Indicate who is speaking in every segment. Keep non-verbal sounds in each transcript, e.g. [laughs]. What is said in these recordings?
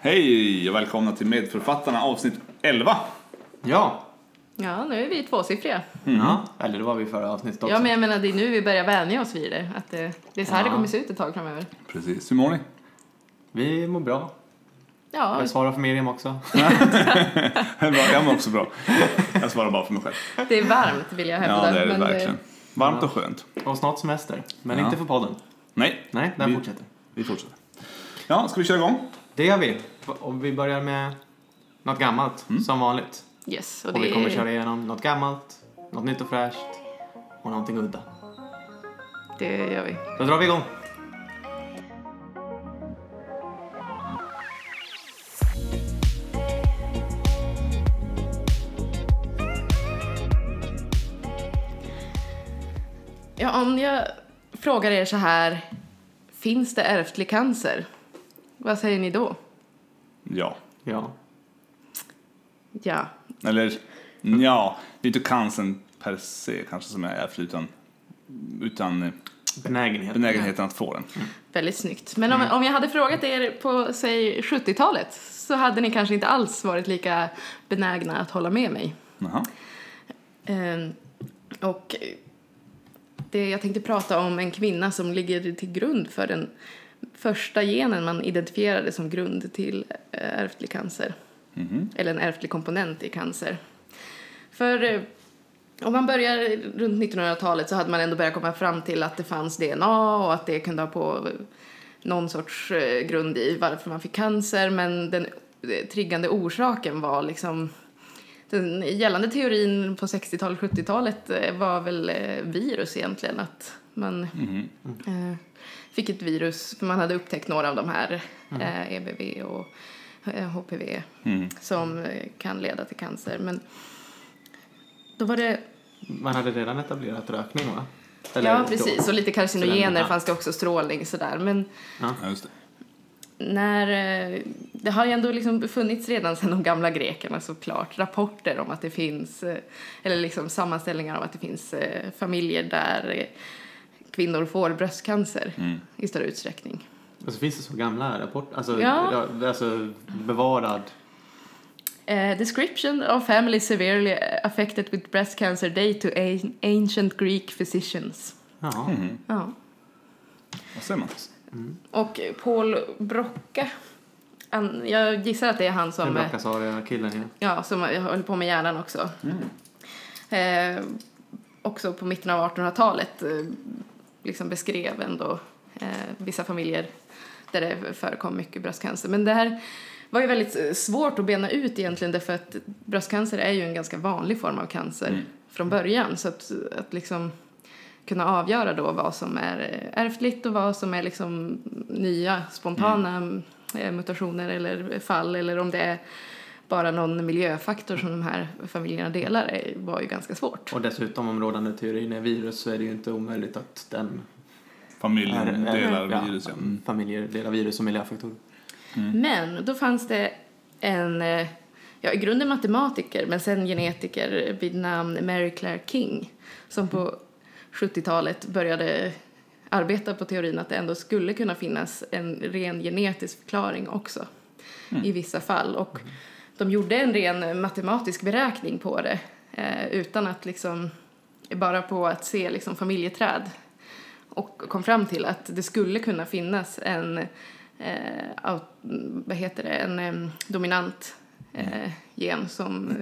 Speaker 1: Hej och välkomna till Medförfattarna avsnitt 11.
Speaker 2: Ja.
Speaker 3: Ja, nu är vi tvåsiffriga.
Speaker 2: ja, eller det var vi i förra avsnittet också.
Speaker 3: Ja, men jag menar det är nu vi börjar vänja oss vid det. Att det, det är så här
Speaker 2: Ja.
Speaker 3: det kommer se ut ett tag framöver.
Speaker 1: Precis, hur mår ni?
Speaker 2: Vi mår bra.
Speaker 3: Ja,
Speaker 2: Jag svarar för Miriam också. [laughs]
Speaker 1: Jag mår också bra. Jag svarar bara för mig själv.
Speaker 3: det är varmt vill jag hävda.
Speaker 1: Ja, det är det
Speaker 3: men, eh,
Speaker 1: verkligen. Varmt och skönt.
Speaker 2: Och snart semester. Men
Speaker 1: Ja.
Speaker 2: inte för podden.
Speaker 1: Nej,
Speaker 2: Nej, den
Speaker 1: Vi-
Speaker 2: fortsätter.
Speaker 1: vi fortsätter. Ja, ska vi köra igång?
Speaker 2: Det gör vi. Och vi börjar med något gammalt, som vanligt.
Speaker 3: Yes, och
Speaker 2: Och, vi kommer
Speaker 3: är,
Speaker 2: köra igenom något gammalt, något nytt och fräscht och någonting udda.
Speaker 3: det gör vi.
Speaker 2: Då drar vi igång.
Speaker 3: Ja, om jag frågar er så här, finns det ärftlig cancer? Vad säger ni då?
Speaker 1: Ja.
Speaker 2: Ja.
Speaker 3: Ja,
Speaker 1: Eller, ja, det är inte cancern per se kanske som är ärftlig utan, utan eh,
Speaker 2: Benägenhet.
Speaker 1: benägenheten att få den.
Speaker 3: väldigt snyggt. Men om, om jag hade frågat er på, säg 70-talet så hade ni kanske inte alls varit lika benägna att hålla med mig.
Speaker 1: Jaha.
Speaker 3: Ehm, och det, jag tänkte prata om en kvinna som ligger till grund för den första genen man identifierade som grund till eh, ärftlig cancer.
Speaker 1: Mhm.
Speaker 3: Eller en ärftlig komponent i cancer. För eh, om man börjar runt 1900-talet så hade man ändå börjat komma fram till att det fanns DNA och att det kunde ha på någon sorts eh, grund i varför man fick cancer. Men den eh, triggande orsaken var liksom den gällande teorin på 60-talet, 70-talet eh, var väl eh, virus egentligen. Att man
Speaker 1: Mhm.
Speaker 3: eh, fick ett virus, för man hade upptäckt några av de här, eh, EBV och eh, HPV,
Speaker 1: Mm.
Speaker 3: som eh, kan leda till cancer. Men då var det,
Speaker 2: Man hade redan etablerat rökning va?
Speaker 3: ja
Speaker 2: då-
Speaker 3: precis, och lite karcinogener
Speaker 2: Ja.
Speaker 3: fanns det också, strålning sådär. Men
Speaker 1: Ja, just det.
Speaker 3: när, eh, det har ju ändå liksom funnits redan sedan de gamla grekerna såklart rapporter om att det finns, eh, eller liksom sammanställningar om att det finns familjer där kvinnor får bröstcancer
Speaker 1: Mm.
Speaker 3: i större utsträckning.
Speaker 2: Och så finns det så gamla rapporter, alltså,
Speaker 3: Ja.
Speaker 2: alltså bevarad.
Speaker 3: Eh, description of family severely affected with breast cancer date to ancient Greek physicians.
Speaker 2: Ja.
Speaker 1: Mhm.
Speaker 3: Ja.
Speaker 1: Vad säger man?
Speaker 3: Och Paul Brocka, han, jag gissar att det är han
Speaker 2: Den
Speaker 3: som...
Speaker 2: Brockasaria-killen ja.
Speaker 3: Ja, som höll på med hjärnan också. Eh, också på mitten av 1800-talet eh, liksom beskrev ändå eh, vissa familjer där det förekom mycket bröstcancer. Men det här var ju väldigt eh, svårt att bena ut egentligen därför att bröstcancer är ju en ganska vanlig form av cancer
Speaker 1: Mm.
Speaker 3: från början. Så att, att liksom kunna avgöra då vad som är ärftligt och vad som är liksom nya spontana eh, mutationer eller fall eller om det är bara någon miljöfaktor som de här familjerna delar var ju ganska svårt.
Speaker 2: Och dessutom om rådande teorin är virus så är det ju inte omöjligt att den
Speaker 1: Familjen
Speaker 2: är- är-
Speaker 1: delar
Speaker 2: ja,
Speaker 1: virus, ja.
Speaker 2: mm, Familjer delar virus och miljöfaktorer.
Speaker 3: Men då fanns det en, eh, ja i grunden matematiker men sen genetiker vid namn Mary Claire King som på 70-talet började arbeta på teorin att det ändå skulle kunna finnas en ren genetisk förklaring också i vissa fall. Och de gjorde en ren matematisk beräkning på det eh, utan att liksom, bara på att se liksom familjeträd och kom fram till att det skulle kunna finnas en eh, vad heter det, en dominant eh, gen som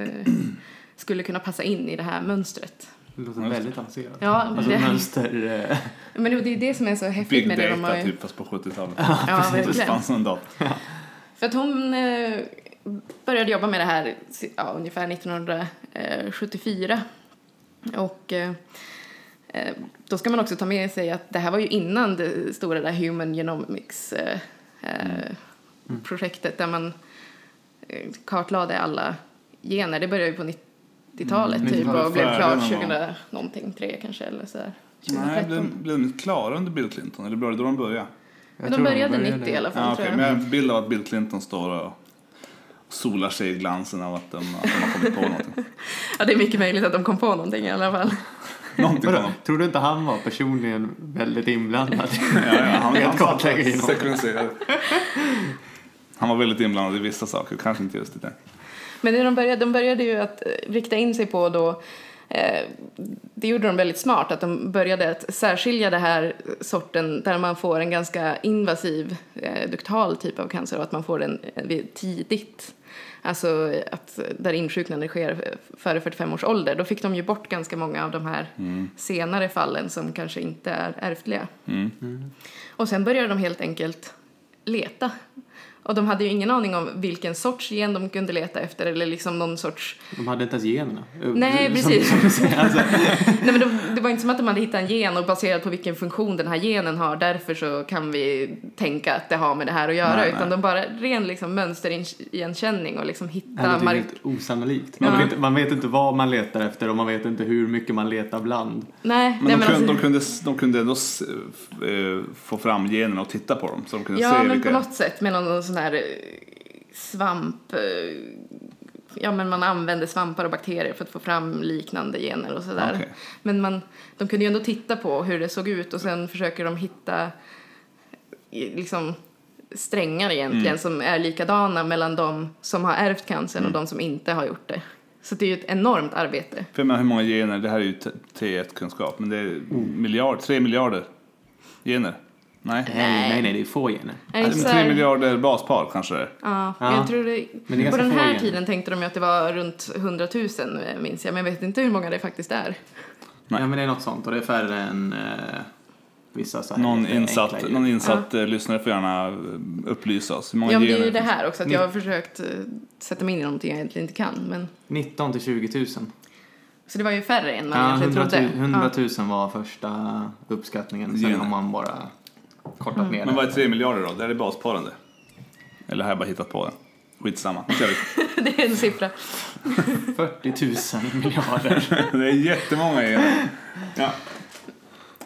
Speaker 3: skulle kunna passa in i det här mönstret.
Speaker 2: Det låter
Speaker 1: det.
Speaker 2: väldigt avancerat.
Speaker 3: Ja,
Speaker 2: Alltså
Speaker 3: det,
Speaker 2: mönster... eh,
Speaker 3: men det är det som är så häftigt
Speaker 1: Big
Speaker 3: med det de har
Speaker 1: data
Speaker 3: ju-
Speaker 1: typ, fast på 70-talet.
Speaker 3: Ja, [laughs]
Speaker 1: det
Speaker 3: verkligen.
Speaker 1: fanns en data.
Speaker 3: För att hon eh, började jobba med det här ja, ungefär 1974. Och eh, eh, då ska man också ta med sig att det här var ju innan det stora där Human Genomics eh, eh, projektet där man kartlade alla gener. Det började ju på 90-talet
Speaker 1: Mm,
Speaker 3: typ
Speaker 1: 90-talet
Speaker 3: och blev klart
Speaker 1: någon gång.
Speaker 3: 2000 någonting, tre kanske eller så här.
Speaker 1: Nej,
Speaker 3: 2013.
Speaker 1: blev, blev de inte klara under Bill Clinton? Eller var det då de började?
Speaker 2: jag
Speaker 3: Men de
Speaker 2: tror
Speaker 3: började 90 i alla fall
Speaker 1: Ja,
Speaker 3: tror jag.
Speaker 1: Men jag har en bild av att Bill Clinton står och solar sig i glansen av att de, att de har kommit på någonting. [laughs]
Speaker 3: Ja, det är mycket möjligt att de kom på någonting i alla fall. [laughs]
Speaker 1: Någonting kom.
Speaker 2: Tror du inte han var personligen väldigt inblandad? [laughs]
Speaker 1: Ja, ja, han, han
Speaker 2: genom.
Speaker 1: sekroniserade. Han var väldigt inblandad i vissa saker, kanske inte just i det.
Speaker 3: Men det de, började, de började ju att eh, rikta in sig på då, eh, det gjorde de väldigt smart, att de började att särskilja det här sorten där man får en ganska invasiv eh, duktal typ av cancer och att man får den eh, tidigt. Alltså att där insjuknande sker före 45 års ålder. Då fick de ju bort ganska många av de här
Speaker 1: Mm.
Speaker 3: senare fallen som kanske inte är ärftliga.
Speaker 1: Mm.
Speaker 3: Och sen började de helt enkelt leta. Och de hade ju ingen aning om vilken sorts gen de kunde leta efter eller liksom någon sorts...
Speaker 2: De hade inte ens generna.
Speaker 3: Nej,
Speaker 2: Som-
Speaker 3: precis. [laughs]
Speaker 2: som alltså, [laughs]
Speaker 3: Nej men de, det var inte som att de hade hittat en gen och baserat på vilken funktion den här genen har därför så kan vi tänka att det har med det här att göra
Speaker 1: Nej,
Speaker 3: utan
Speaker 1: nej.
Speaker 3: de bara ren liksom mönsterigenkänning och liksom
Speaker 2: det
Speaker 3: hitta
Speaker 2: låter
Speaker 3: mark...
Speaker 2: helt osannolikt. Man,
Speaker 3: Ja.
Speaker 2: vet, inte- man vet inte vad man letar efter och man vet inte hur mycket man letar bland.
Speaker 3: Nej,
Speaker 1: Men,
Speaker 3: nej
Speaker 1: de,
Speaker 3: men
Speaker 1: kunde,
Speaker 3: alltså,
Speaker 1: de, kunde, de kunde ändå s- eh, få fram generna och titta på dem. Så de kunde
Speaker 3: Ja,
Speaker 1: se
Speaker 3: men
Speaker 1: vilka...
Speaker 3: på något sätt med någon, någon sån här eh, svamp... eh, Ja, men man använde svampar och bakterier för att få fram liknande gener och sådär.
Speaker 1: Okej.
Speaker 3: Men man, de kunde ju ändå titta på hur det såg ut och sen försöker de hitta liksom strängar egentligen
Speaker 1: Mm.
Speaker 3: som är likadana mellan de som har ärvt cancern
Speaker 1: Mm.
Speaker 3: och de som inte har gjort det. Så det är ju ett enormt arbete.
Speaker 1: För menar, hur många gener, det här är ju t- T1-kunskap, men det är miljard, tre miljarder gener. Nej.
Speaker 2: Nej, nej, nej, det är få gener.
Speaker 1: Alltså,
Speaker 3: så
Speaker 1: tre miljarder baspar kanske det.
Speaker 3: Ja,
Speaker 2: Ja.
Speaker 3: jag tror det,
Speaker 2: Men det är
Speaker 3: på den här tiden tänkte de ju att det var runt 100 000 eh, minns jag, men jag vet inte hur många det faktiskt är.
Speaker 1: Nej.
Speaker 2: Ja, men det är något sånt och det är färre än eh, vissa så här
Speaker 1: Någon insatt, någon insatt eh, lyssnare får gärna eh, upplysa oss. Hur många
Speaker 3: Ja, men det är ju det här också, att jag har försökt eh, sätta mig in i någonting jag egentligen inte kan. Men,
Speaker 2: 19 till 20 000.
Speaker 3: så det var ju färre än man
Speaker 2: Ja,
Speaker 3: egentligen
Speaker 2: 100 000,
Speaker 3: trodde.
Speaker 2: 100
Speaker 3: Ja.
Speaker 2: 000 var första uppskattningen. Sen har man bara kortat
Speaker 3: Mm.
Speaker 2: ner
Speaker 1: Men
Speaker 2: det.
Speaker 1: vad är tre miljarder då? Det är det basparande. Eller har jag bara hittat på det? Skitsamma, nu kör vi. [laughs]
Speaker 3: det är en siffra.
Speaker 2: 40 000 miljarder. [laughs]
Speaker 1: Det är jättemånga gener. Ja.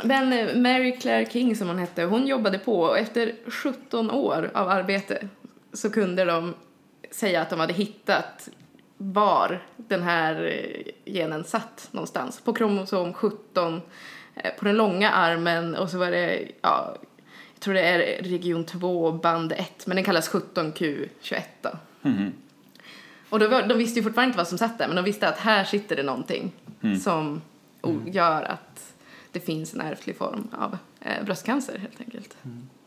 Speaker 3: Men eh, Mary Claire King som hon hette, hon jobbade på och efter 17 år av arbete så kunde de säga att de hade hittat var den här eh, genen satt någonstans. På kromosom 17, eh, på den långa armen och så var det, ja, tror det är region 2, band 1, men den kallas 17Q21 då.
Speaker 1: Mhm.
Speaker 3: Och då var, de visste ju fortfarande inte vad som satt där, men de visste att här sitter det någonting som o- gör att det finns en ärftlig form av eh, bröstcancer helt enkelt.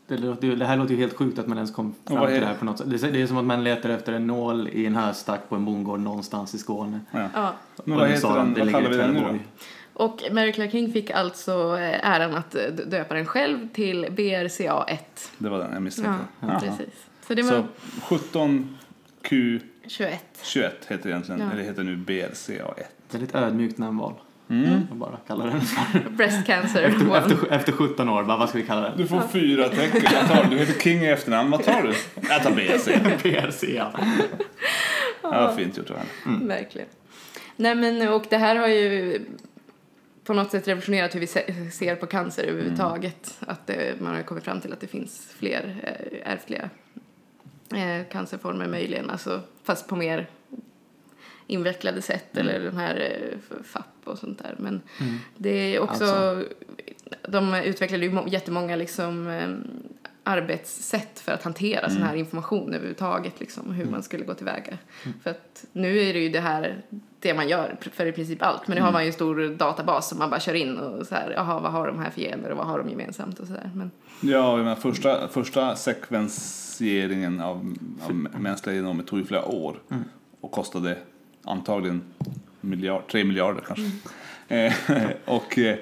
Speaker 2: Det, låter, det här låter ju helt sjukt att man ens kom fram till
Speaker 1: det?
Speaker 2: det här på något sätt. Det är, det är som att man letar efter en nål i en höstack på en bondgård någonstans i Skåne.
Speaker 1: Ja.
Speaker 3: Ja.
Speaker 1: Men vad
Speaker 2: nu
Speaker 1: heter den?
Speaker 2: det
Speaker 1: Vad
Speaker 2: ligger
Speaker 1: kallar vi den nu då?
Speaker 3: Och Mary Claire King fick alltså eh, äran att eh, döpa den själv till BRCA1.
Speaker 1: Det var den jag
Speaker 3: Ja,
Speaker 1: misstänkte. Jaha.
Speaker 3: precis. Så det var
Speaker 1: Så 17Q21
Speaker 3: 21.
Speaker 1: heter egentligen,
Speaker 3: Ja.
Speaker 1: eller heter nu BRCA1.
Speaker 2: Väldigt ödmjukt namnval.
Speaker 1: Mm.
Speaker 2: Jag bara kallar den för. [laughs]
Speaker 3: Breast cancer
Speaker 2: Efter, efter, efter 17 år, bara, vad ska vi kalla den?
Speaker 1: Du får fyra tecken. Jag tar, du heter King i efternamn. Vad tar du? Jag tar BRC.
Speaker 2: PRCA. [laughs]
Speaker 1: Ja, fint gjort av henne.
Speaker 3: Verkligen. Nej men och det här har ju på något sätt revolutionerat hur vi se- ser på cancer överhuvudtaget. Att det, man har kommit fram till att det finns fler eh, ärftliga eh, cancerformer möjligen, alltså, fast på mer invecklade sätt eller den här eh, FAP och sånt där. Men det är också,
Speaker 2: Alltså.
Speaker 3: de utvecklade ju må- jättemånga liksom arbetssätt för att hantera sån här information överhuvudtaget, liksom, hur man skulle gå tillväga. För att nu är det ju det här det man gör för i princip allt, men nu har man ju en stor databas som man bara kör in och så här, jaha, vad har de här för gener och vad har de gemensamt? och så där. Men
Speaker 1: Ja, jag menar, första, första sekvenseringen av, av mänskliga genomet tog ju flera år och kostade antagligen miljard, tre miljarder kanske. Eh, [laughs] och eh,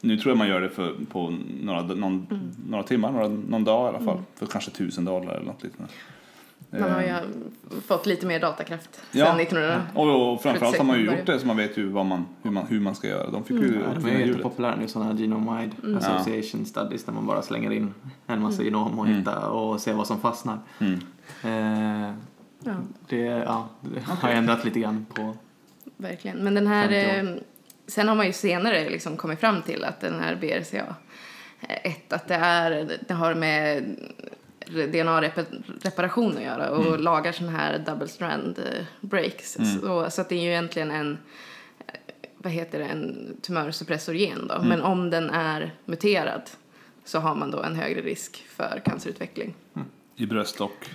Speaker 1: nu tror jag man gör det för, på några, någon, några timmar, några, någon dag i alla fall, för kanske tusen dollar eller något liknande.
Speaker 3: Man har ju
Speaker 1: Eh,
Speaker 3: fått lite mer datakraft
Speaker 1: Ja.
Speaker 3: sen 1900.
Speaker 1: och, och framförallt har man ju
Speaker 3: 76
Speaker 1: gjort det så man vet ju vad man, hur, man, hur man ska göra. De fick ju
Speaker 2: Ja, de är jättepopulära nu, sådana här genome-wide association studies där man bara slänger in en massa genom och hittar och ser vad som fastnar.
Speaker 1: Mm.
Speaker 2: Eh,
Speaker 3: Ja.
Speaker 2: det, ja, det [laughs] har ändrat lite grann på...
Speaker 3: Verkligen. Men den här...
Speaker 2: 50 år.
Speaker 3: Eh, sen har man ju senare liksom kommit fram till att den här BRCA, eh, ett, att det, är, det har med DNA-reparation att göra och lagar sån här double strand eh, breaks. Så, så att det är ju egentligen en eh, vad heter det, en tumörsuppressorgen då. Men om den är muterad så har man då en högre risk för cancerutveckling.
Speaker 1: I bröst och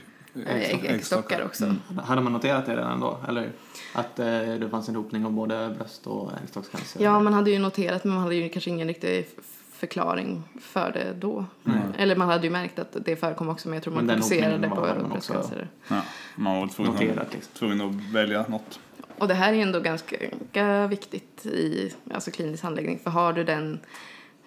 Speaker 3: eh, ägg, äggstockar också.
Speaker 1: Mm.
Speaker 2: Hade man noterat det redan då? Eller att eh, det fanns en hopning av både bröst och äggstockscancer?
Speaker 3: Ja, man hade ju noterat men man hade ju kanske ingen riktig förklaring för det då. Eller man hade ju märkt att det förekom också men jag tror man
Speaker 2: hopningen
Speaker 3: på bröstcancer.
Speaker 1: Ja, man var tvungen,
Speaker 2: Noterat,
Speaker 1: att,
Speaker 2: liksom.
Speaker 1: tvungen att välja något.
Speaker 3: Och det här är ändå ganska, ganska viktigt i alltså klinisk handläggning för har du den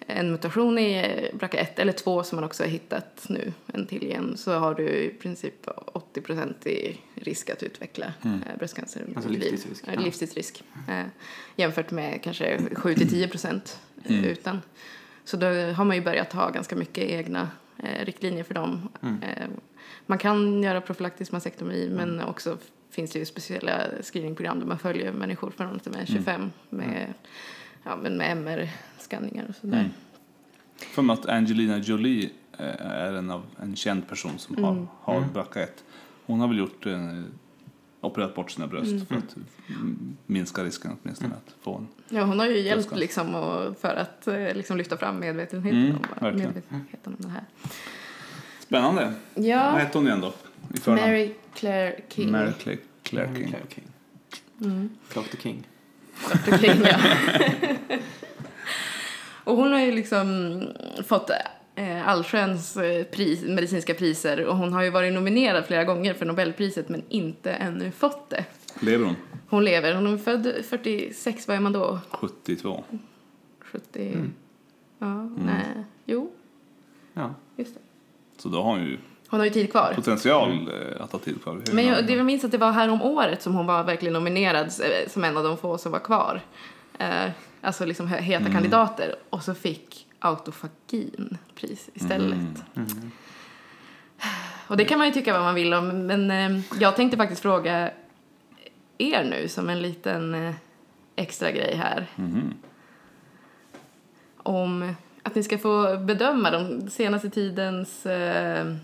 Speaker 3: en mutation i eh, BRCA1 eller två som man också har hittat nu, en till igen, så har du i princip 80% i risk att utveckla eh, bröstcancer.
Speaker 2: Alltså livstidsrisk,
Speaker 3: Ja, livstidsrisk. Eh, jämfört med kanske 7-10 procent eh, utan. Så då har man ju börjat ha ganska mycket egna eh, riktlinjer för dem. Eh, man kan göra profylaktisk mastektomi men också finns det ju speciella screeningprogram där man följer människor från att de är 25 med, ja, men med MR-skanningar och sådär.
Speaker 1: Mm. För att Angelina Jolie eh, är en, av, en känd person som har, har BRCA1. Hon har väl gjort eh, opererat bort sina bröst för att mm, minska risken åtminstone att få en.
Speaker 3: Ja, hon har ju hjälpt
Speaker 1: Bröstcancer.
Speaker 3: liksom och, för att eh, liksom lyfta fram medvetenheten,
Speaker 1: Mm,
Speaker 3: om, medvetenheten om det här.
Speaker 1: Spännande. Vad
Speaker 3: Ja,
Speaker 1: hette hon igen då? I förnamn?
Speaker 3: Mary Claire King.
Speaker 1: Mary Claire, Claire King.
Speaker 2: Claire King.
Speaker 3: Mm.
Speaker 2: Dr King.
Speaker 3: Dr. King, ja. [laughs] och hon har ju liksom fått eh, allsköns eh, pris, medicinska priser och hon har ju varit nominerad flera gånger för Nobelpriset men inte ännu fått det.
Speaker 1: Lever hon?
Speaker 3: Hon lever, hon är född 46, vad är man då?
Speaker 1: 72.
Speaker 3: 70? Ja, nej, jo,
Speaker 2: Ja.
Speaker 3: just det.
Speaker 1: Så då har hon ju
Speaker 3: Hon har ju tid kvar.
Speaker 1: potential eh, att ha tid kvar.
Speaker 3: Men jag, det jag minns att det var här om året som hon var verkligen nominerad eh, som en av de få som var kvar. Eh, alltså liksom he- heta
Speaker 1: Mm.
Speaker 3: kandidater. Och så fick autofagin pris istället.
Speaker 1: Mm.
Speaker 3: Och det kan man ju tycka vad man vill om. Men eh, jag tänkte faktiskt fråga er nu som en liten eh, extra grej här.
Speaker 1: Mhm.
Speaker 3: Om att ni ska få bedöma de senaste tidens eh,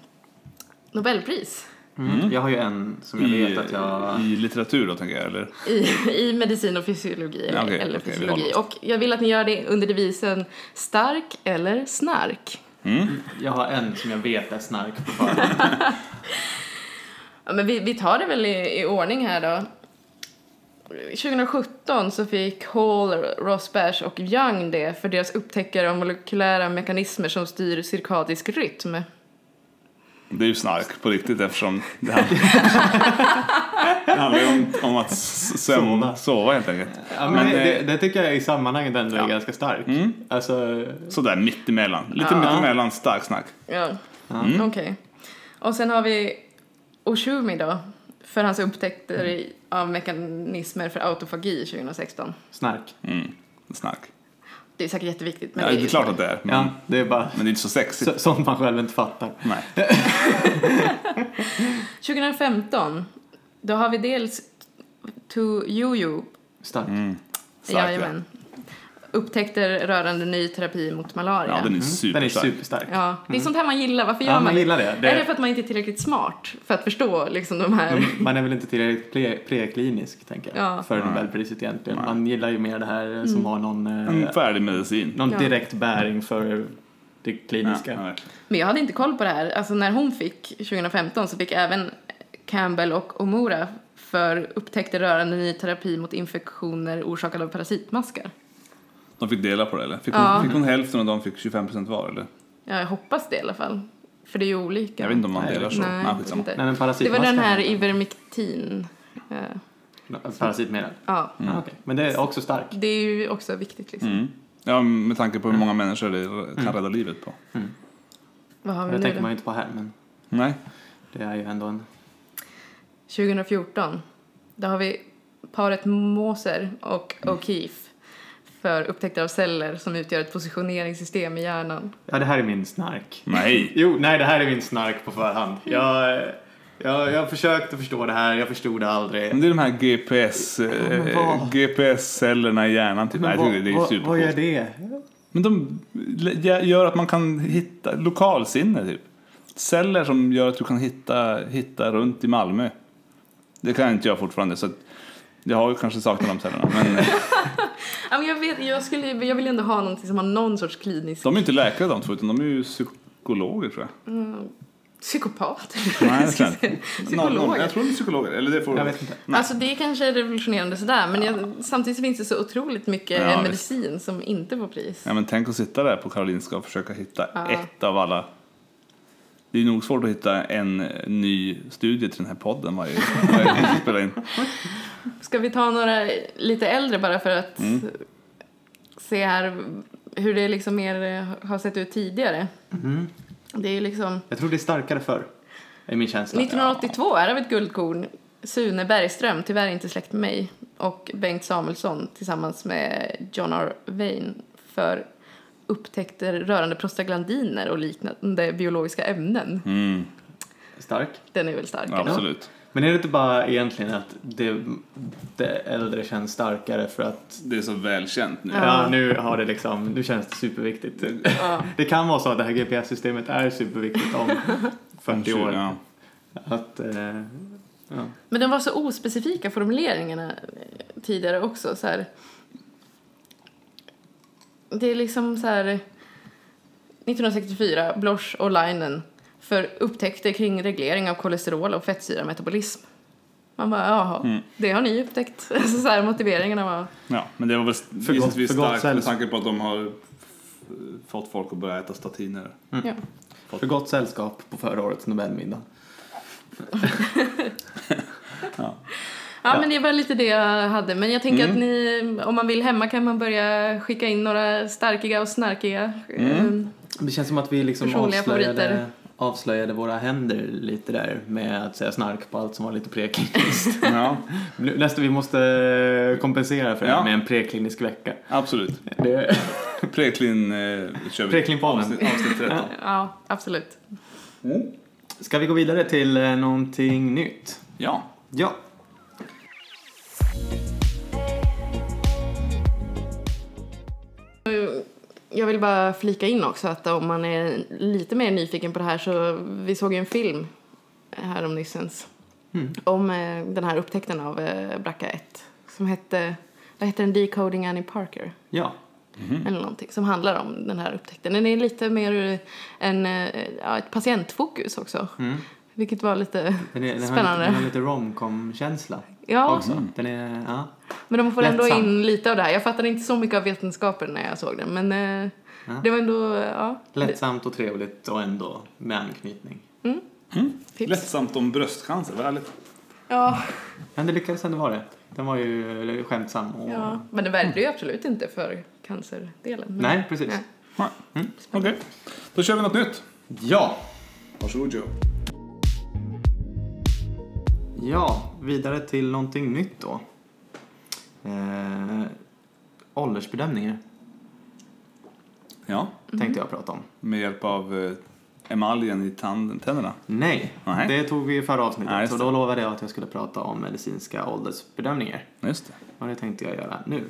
Speaker 3: Nobelpris.
Speaker 2: Mm. Jag har ju en som jag
Speaker 1: I,
Speaker 2: vet att jag...
Speaker 1: I litteratur då tänker jag, eller?
Speaker 3: i, i medicin och fysiologi.
Speaker 1: Ja, okej,
Speaker 3: eller
Speaker 1: vi
Speaker 3: fysiologi. Och jag vill att ni gör det under devisen stark eller snark.
Speaker 1: Mm.
Speaker 2: Jag har en som jag vet är snark på förhand. [laughs]
Speaker 3: Ja, men vi, vi tar det väl i, i ordning här då. 2017 så fick Hall, Rosbash och Young det för deras upptäckare av molekylära mekanismer som styr cirkadisk rytm.
Speaker 1: Det är ju snark på riktigt eftersom det här [laughs] det handlar ju om, om att sömn,
Speaker 2: Sova.
Speaker 1: sova. helt enkelt.
Speaker 2: Ja, men
Speaker 1: Men,
Speaker 2: det, det,
Speaker 1: eh,
Speaker 2: det tycker jag i sammanhanget ändå är ganska starkt.
Speaker 1: Mm.
Speaker 2: Alltså,
Speaker 1: Sådär mitt emellan. Lite
Speaker 3: Ja.
Speaker 1: mitt emellan stark snack.
Speaker 3: Ja, okej. Och sen har vi Oshumi då, för hans upptäckter i- av mekanismer för autofagi 2016.
Speaker 2: snark.
Speaker 1: Mm. Snark.
Speaker 3: Det är säkert jätteviktigt. Men
Speaker 1: Ja, det är klart att det är. Men,
Speaker 2: Ja, det är bara
Speaker 1: men det är inte så sexigt.
Speaker 2: så, sånt man själv inte fattar.
Speaker 1: Nej. [laughs]
Speaker 3: 2015, då har vi dels To Yuyu,
Speaker 2: Stark.
Speaker 1: Mm. Stark, ja.
Speaker 3: jajamän, upptäckter rörande ny terapi mot malaria.
Speaker 1: ja, den är
Speaker 2: Den är
Speaker 1: superstark.
Speaker 2: superstark.
Speaker 3: Ja, det är sånt här man gillar. Varför gör
Speaker 2: Ja,
Speaker 3: man
Speaker 2: man
Speaker 3: det?
Speaker 2: gillar det.
Speaker 3: Är det för att man inte är tillräckligt smart för att förstå liksom de här...
Speaker 2: man är väl inte tillräckligt pre- preklinisk, tänker jag,
Speaker 3: Ja.
Speaker 2: för. Nobelpriset egentligen. Man gillar ju mer det här
Speaker 3: Mm.
Speaker 2: som har någon, eh,
Speaker 1: En färdig medicin.
Speaker 2: någon
Speaker 3: Ja.
Speaker 2: direkt bäring för det kliniska.
Speaker 1: Ja.
Speaker 3: Men jag hade inte koll på det här. Alltså när hon fick 2015 så fick även Campbell och Omura för upptäckter rörande ny terapi mot infektioner orsakade av parasitmaskar.
Speaker 1: De fick dela på det eller? Fick hon,
Speaker 3: Ja.
Speaker 1: fick hon hälften och de fick 25% var eller?
Speaker 3: Ja, jag hoppas det i alla fall. För det är ju olika.
Speaker 1: Jag vet inte om man
Speaker 2: Nej,
Speaker 1: delar så.
Speaker 3: Nej,
Speaker 1: Nej, skitsamma.
Speaker 3: inte.
Speaker 2: Nej, men
Speaker 3: Det var den här Ivermectin. Eh,
Speaker 2: Parasitmedel?
Speaker 3: ja,
Speaker 1: Mm.
Speaker 2: Ah, okej. Men det är också stark.
Speaker 3: det är ju också viktigt liksom.
Speaker 1: Mm. Ja, med tanke på hur många människor det kan rädda livet på.
Speaker 3: Vad har vi
Speaker 2: Det
Speaker 3: nu
Speaker 2: tänker
Speaker 3: då?
Speaker 2: man ju inte på här, men
Speaker 1: Nej.
Speaker 2: det är ju ändå en...
Speaker 3: 2014. Då har vi paret Moser och O'Keefe för upptäckter av celler som utgör ett positioneringssystem i hjärnan.
Speaker 2: Ja, det här är min snark.
Speaker 1: Nej. [laughs]
Speaker 2: Jo, nej, det här är min snark på förhand. Jag, jag, jag försökte förstå det här, jag förstod det aldrig.
Speaker 1: Men det är de här GPS,
Speaker 2: men
Speaker 1: eh,
Speaker 2: vad?
Speaker 1: GPS-cellerna i hjärnan. Typ. Nej, jag tycker det är
Speaker 2: vad, vad
Speaker 1: supercoolt.
Speaker 2: gör det?
Speaker 1: Men de gör att man kan hitta lokalsinne typ. Celler som gör att du kan hitta, hitta runt i Malmö. Det kan inte jag fortfarande så att jag har ju kanske saknat de cellerna. Men eh, [laughs]
Speaker 3: Ja, men jag, vet, jag, skulle, jag vill ändå ha någonting som har någon sorts klinisk...
Speaker 1: de är inte läkare de två utan de är ju psykologer tror jag.
Speaker 3: Mm, Psykopat?
Speaker 1: Nej, tror jag inte. [laughs] Någon-
Speaker 3: Psykologer?
Speaker 1: Jag tror det är psykologer. Eller det får...
Speaker 2: Jag vet inte.
Speaker 1: Nej.
Speaker 3: Alltså det är kanske är revolutionerande sådär, men jag, samtidigt finns det så otroligt mycket
Speaker 1: Ja,
Speaker 3: medicin som inte får pris.
Speaker 1: Ja, men tänk att sitta där på Karolinska och försöka hitta
Speaker 3: Ja.
Speaker 1: ett av alla. Det är nog svårt att hitta en ny studie till den här podden varje, varje gång vi spelar in. [laughs]
Speaker 3: Ska vi ta några lite äldre bara för att
Speaker 1: Mm.
Speaker 3: se här hur det liksom mer eh, har sett ut tidigare?
Speaker 2: Mhm.
Speaker 3: Det är liksom
Speaker 2: Jag tror det är starkare förr. är min känsla.
Speaker 3: 1982 är av ett guldkorn. Sune Bergström, tyvärr inte släkt med mig, och Bengt Samuelsson tillsammans med John R. Wayne för upptäckter rörande prostaglandiner och liknande biologiska ämnen.
Speaker 1: Mm,
Speaker 2: Stark.
Speaker 3: Den är väl stark? eller?
Speaker 1: absolut.
Speaker 2: Men är det inte bara egentligen att det, det äldre känns starkare för att
Speaker 1: Det är så välkänt nu.
Speaker 3: Ja.
Speaker 2: ja. nu har det liksom, nu känns det superviktigt.
Speaker 3: Ja. [laughs]
Speaker 2: Det kan vara så att det här GPS-systemet är superviktigt om [laughs] 40 år.
Speaker 1: Ja.
Speaker 2: Att, eh, ja.
Speaker 3: Men de var så ospecifika formuleringarna eh, tidigare också. Så här. Det är liksom så här 1964, Bloch och Leinen för upptäckter kring reglering av kolesterol och fettsyrametabolism. Man bara, jaha,
Speaker 1: Mm.
Speaker 3: det har ni upptäckt. [laughs] Alltså så här, motiveringarna var...
Speaker 1: ja, men det var väl
Speaker 2: För gott-
Speaker 1: gissningsvis starkt med
Speaker 2: sällskap.
Speaker 1: tanke på att de har fått folk att börja äta statiner.
Speaker 3: Ja.
Speaker 2: För gott sällskap på förra årets Nobelmiddag. [laughs]
Speaker 3: Ja, men det var lite det jag hade. Men jag tänker
Speaker 1: Mm.
Speaker 3: att ni, om man vill hemma kan man börja skicka in några starkiga och snarkiga.
Speaker 1: Mm.
Speaker 3: eh,
Speaker 2: Det känns som att vi liksom avslöjade,
Speaker 3: favoriter.
Speaker 2: Avslöjade våra händer lite där med att säga snark på allt som var lite prekliniskt. [laughs]
Speaker 1: Ja,
Speaker 2: Nästa vi måste kompensera för det
Speaker 1: Ja.
Speaker 2: med en preklinisk vecka.
Speaker 1: absolut.
Speaker 2: Det, [laughs]
Speaker 1: Preklin eh, kör vi.
Speaker 2: Preklinpodden.
Speaker 1: Avsnitt, avsnitt 13.
Speaker 3: Ja, absolut.
Speaker 2: ska vi gå vidare till eh, någonting nytt?
Speaker 1: Ja.
Speaker 2: Ja.
Speaker 3: Jag vill bara flika in också att om man är lite mer nyfiken på det här så vi såg ju en film här om nyssens
Speaker 2: Mm.
Speaker 3: om eh, den här upptäckten av eh, BRCA1 som hette, vad heter den, Decoding Annie Parker
Speaker 2: Ja.
Speaker 3: eller någonting som handlar om den här upptäckten. Den är lite mer en, eh, ja, ett patientfokus också,
Speaker 2: Mm.
Speaker 3: vilket var lite
Speaker 2: Den, är, den,
Speaker 3: spännande.
Speaker 2: den har lite romcom-känsla
Speaker 3: Ja,
Speaker 2: också. Den är, ja.
Speaker 3: men de får ändå
Speaker 2: Lättsam.
Speaker 3: in lite av det här. Jag fattade inte så mycket av vetenskapen när jag såg den, men eh,
Speaker 2: Ja.
Speaker 3: det var ändå, ja.
Speaker 2: Lättsamt och trevligt och ändå med anknytning.
Speaker 3: Mm.
Speaker 1: Mm. Lättsamt om bröstcancer, vad härligt.
Speaker 3: Ja,
Speaker 2: Men det lyckades ändå vara det. Den var ju skämtsam. Och...
Speaker 3: ja, men det värjde ju absolut inte för cancerdelen. Men,
Speaker 2: Nej, precis.
Speaker 3: Nej.
Speaker 1: Nej.
Speaker 2: Mm.
Speaker 1: Okej, då kör vi något nytt.
Speaker 2: Ja.
Speaker 1: Varsågod Joe.
Speaker 2: Ja, vidare till någonting nytt då. Eh, åldersbedömningar
Speaker 1: Ja,
Speaker 2: tänkte jag prata om.
Speaker 1: med hjälp av eh, emaljen i tand- tänderna.
Speaker 2: Nej,
Speaker 1: Nej.
Speaker 2: det tog vi i förra avsnittet.
Speaker 1: Just
Speaker 2: så då lovade jag att jag skulle prata om medicinska åldersbedömningar.
Speaker 1: Just det.
Speaker 2: Och det tänkte jag göra nu.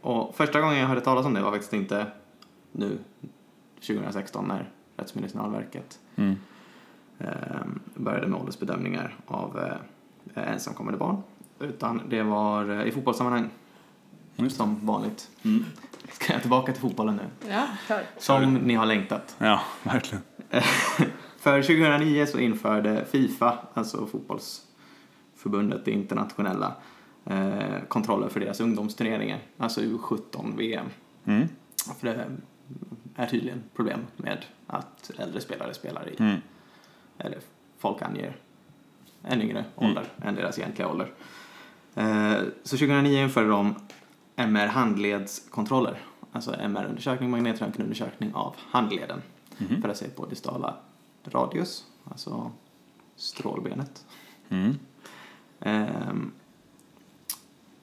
Speaker 2: Och första gången jag hörde talas om det var faktiskt inte nu, 2016, när Rättsmedicinalverket
Speaker 1: Mm.
Speaker 2: eh, började med åldersbedömningar av eh, ensamkommande barn. Utan det var eh, i fotbollssammanhang,
Speaker 1: Just
Speaker 2: som vanligt.
Speaker 1: Mm. [laughs]
Speaker 2: Ska jag tillbaka till fotbollen nu?
Speaker 3: Ja, kör.
Speaker 2: Som ni har längtat.
Speaker 1: Ja, verkligen. [laughs]
Speaker 2: För 2009 så införde Fifa, alltså fotbollsförbundet, det internationella, eh, kontroller för deras ungdomsturneringar, alltså U17-VM.
Speaker 1: Mm.
Speaker 2: För det är tydligen problem med att äldre spelare spelar i,
Speaker 1: Mm.
Speaker 2: eller folk anger en yngre ålder än deras egentliga ålder. Eh, så 2009 införde de MR-handledskontroller, alltså MR-undersökning, magnetröntgenundersökning av handleden
Speaker 1: Mhm.
Speaker 2: för att se på distala radius, alltså strålbenet.
Speaker 1: Mm.
Speaker 2: Ehm,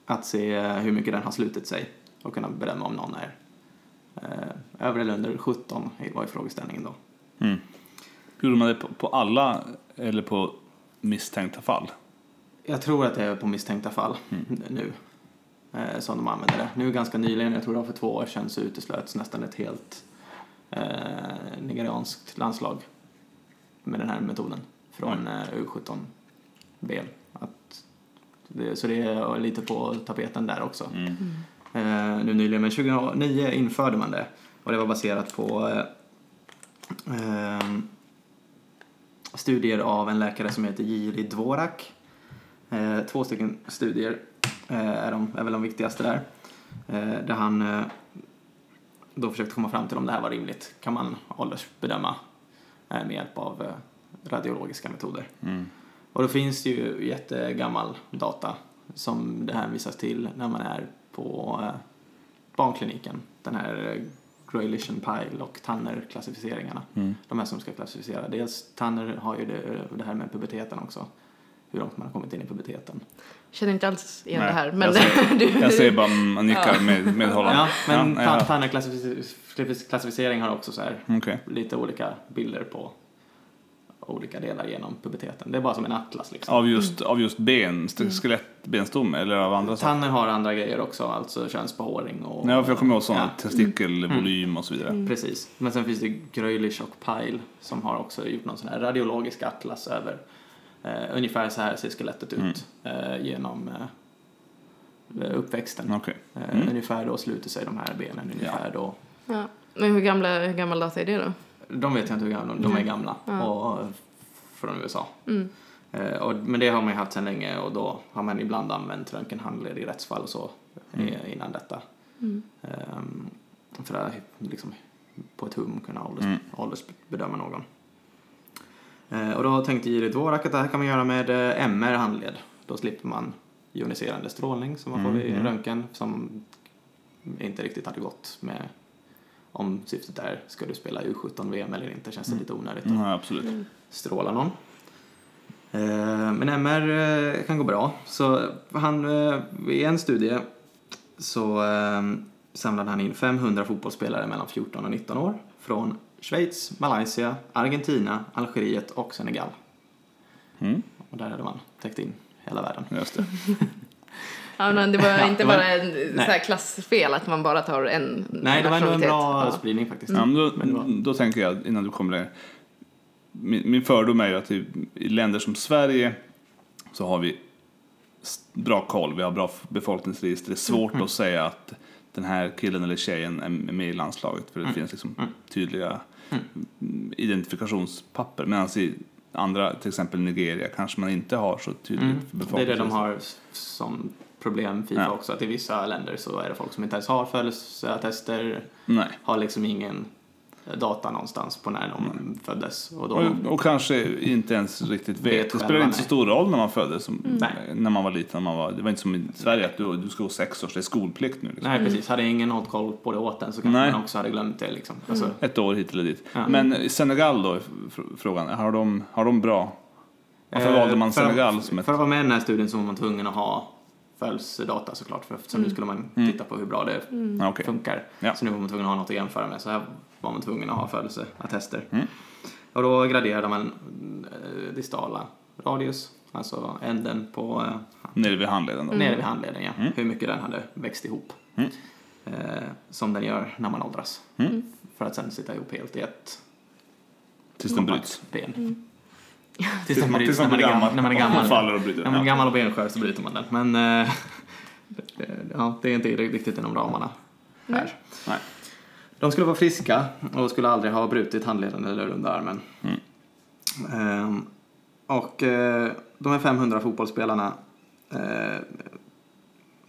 Speaker 2: att se hur mycket den har slutit sig och kunna bedöma om någon är eh, över eller under 17 var ju frågeställningen då.
Speaker 1: Mm. Gjorde man det på, på alla eller på misstänkta fall?
Speaker 2: Jag tror att det är på misstänkta fall nu eh, som de använder det. Nu ganska nyligen, jag tror det var för två år sedan, så uteslöts nästan ett helt eh, nigerianskt landslag med den här metoden från eh, U17-VM. Att det, så det är lite på tapeten där också.
Speaker 1: Mm.
Speaker 2: eh, nu nyligen. Men 2009 införde man det och det var baserat på eh, ehm, studier av en läkare som heter Jiri Dvorak. Eh, två stycken studier eh, är, de, är väl de viktigaste där. Eh, där han eh, då försökte komma fram till om det här var rimligt. Kan man åldersbedöma eh, med hjälp av eh, radiologiska metoder.
Speaker 1: Mm.
Speaker 2: Och då finns det ju jättegammal data som det hänvisas till när man är på barnkliniken. Den här and Pyle och Tanner-klassificeringarna.
Speaker 1: Mm.
Speaker 2: De här som ska klassificera. Dels Tanner har ju det, det här med puberteten också. Hur långt man har kommit in i puberteten.
Speaker 3: Känner inte alls igen
Speaker 1: Nej,
Speaker 3: det här. Men
Speaker 1: jag säger- [laughs]
Speaker 3: du,
Speaker 1: Jag säger bara man nickar
Speaker 3: Ja.
Speaker 1: med, medhållande.
Speaker 2: Ja, men
Speaker 1: ja, ja.
Speaker 2: Tanner-klassificering har också så här
Speaker 1: Okej.
Speaker 2: lite olika bilder på olika delar genom puberteten. Det är bara som en atlas liksom.
Speaker 1: Av just, av just ben, st- skelett, benstomme eller av andra saker?
Speaker 2: Tanner har andra grejer också, alltså könsbehåring och...
Speaker 1: Nej, för jag kommer ihåg sådana,
Speaker 2: Ja.
Speaker 1: testikelvolym och så vidare.
Speaker 2: Precis. Men sen finns det Gröylich och Pyle som har också gjort någon sån här radiologisk atlas över eh, ungefär så här ser skelettet ut eh, genom eh, uppväxten.
Speaker 1: Okej.
Speaker 2: Eh, Ungefär då sluter sig de här benen, ungefär då.
Speaker 3: ja. Men hur, gamla, hur gammal data är det då?
Speaker 2: De vet jag inte hur gamla de är gamla
Speaker 3: Ja.
Speaker 2: och från USA.
Speaker 3: Mm.
Speaker 2: Eh, och, men det har man ju haft sedan länge och då har man ibland använt röntgenhandled i rättsfall och så eh, innan detta.
Speaker 3: Mm.
Speaker 2: Ehm, för att liksom, på ett hum kunna ålders,
Speaker 1: Mm.
Speaker 2: åldersbedöma någon. Eh, och då tänkte Jiri Dvorak att det här kan man göra med eh, MR-handled. Då slipper man joniserande strålning som man får vid
Speaker 1: Mm.
Speaker 2: röntgen som inte riktigt hade gått med om syftet är ska du spela U17-VM eller inte känns det lite onödigt att
Speaker 1: Ja, absolut.
Speaker 2: stråla någon. Eh, Men MR eh, kan gå bra. Så han, eh, i en studie så samlade han in 500 fotbollsspelare mellan 14 och 19 år från Schweiz, Malaysia, Argentina, Algeriet och Senegal.
Speaker 1: Mm,
Speaker 2: Och där hade man täckt in hela världen.
Speaker 1: just det. [laughs]
Speaker 3: Ja, men det var
Speaker 2: Ja,
Speaker 3: inte
Speaker 2: det var-
Speaker 3: bara en så här klassfel att man bara tar en
Speaker 2: Nej, det var ändå en bra
Speaker 3: Ja.
Speaker 2: spridning faktiskt.
Speaker 1: Ja, men då,
Speaker 2: var-
Speaker 1: då tänker jag, innan du kommer där. Min, min fördom är ju att i, i länder som Sverige så har vi bra koll, vi har bra befolkningsregister. Det är svårt
Speaker 2: Mm.
Speaker 1: att säga att den här killen eller tjejen är med i landslaget för det
Speaker 2: Mm.
Speaker 1: finns liksom tydliga mm, identifikationspapper. Medan i andra, till exempel Nigeria, kanske man inte har så tydligt
Speaker 2: Mm. Det är det de har som problem Fifa
Speaker 1: Ja.
Speaker 2: också, att i vissa länder så är det folk som inte ens har födelseattester,
Speaker 1: Nej.
Speaker 2: har liksom ingen data någonstans på när de föddes. Och då,
Speaker 1: Och, och kanske inte ens riktigt vet.
Speaker 2: Vet
Speaker 1: det spelar inte så stor roll när man föddes, som,
Speaker 2: Nej.
Speaker 1: när man var liten. När man var, det var inte som i Sverige att du, du ska gå sex års, det är skolplikt nu. Liksom.
Speaker 2: Nej, precis. Hade ingen hållit koll på det åt den så kanske
Speaker 1: Nej.
Speaker 2: man också hade glömt det. Liksom. Alltså,
Speaker 1: Ett år hit eller dit.
Speaker 2: Ja.
Speaker 1: Men Senegal då, frågan, har de, har de bra? Varför
Speaker 2: eh,
Speaker 1: valde man
Speaker 2: för att-
Speaker 1: Senegal som ett...
Speaker 2: För att vara med i den här studien så var man tvungen att ha födelsedata såklart, för eftersom nu skulle man titta på hur bra det
Speaker 1: okej.
Speaker 2: funkar.
Speaker 1: Ja.
Speaker 2: Så nu var man tvungen att ha något att jämföra med, så här var man tvungen att ha födelseattester.
Speaker 1: Mm.
Speaker 2: Och då graderade man eh, distala radius, alltså änden på eh,
Speaker 1: Nere vid handleden då?
Speaker 2: nere vid handleden, ja.
Speaker 1: Mm.
Speaker 2: hur mycket den hade växt ihop.
Speaker 1: Mm.
Speaker 2: Eh, som den gör när man åldras.
Speaker 1: Mm.
Speaker 2: För att sen sitta ihop helt i ett
Speaker 1: Tills den bryts.
Speaker 2: ben. Tills den
Speaker 1: man-
Speaker 2: bryts
Speaker 1: tills
Speaker 2: när
Speaker 1: man
Speaker 2: man är
Speaker 1: blir
Speaker 2: gammal.
Speaker 1: gammal.
Speaker 2: När man är gammal.
Speaker 1: faller och bryter
Speaker 2: När man är gammal och benskör så bryter man den. Men eh, [laughs] det- ja, det är inte riktigt inom ramarna här.
Speaker 1: Nej.
Speaker 2: De skulle vara friska och skulle aldrig ha brutit handleden eller underarmen.
Speaker 1: Mm.
Speaker 2: Ehm, och eh, de här 500 fotbollsspelarna eh,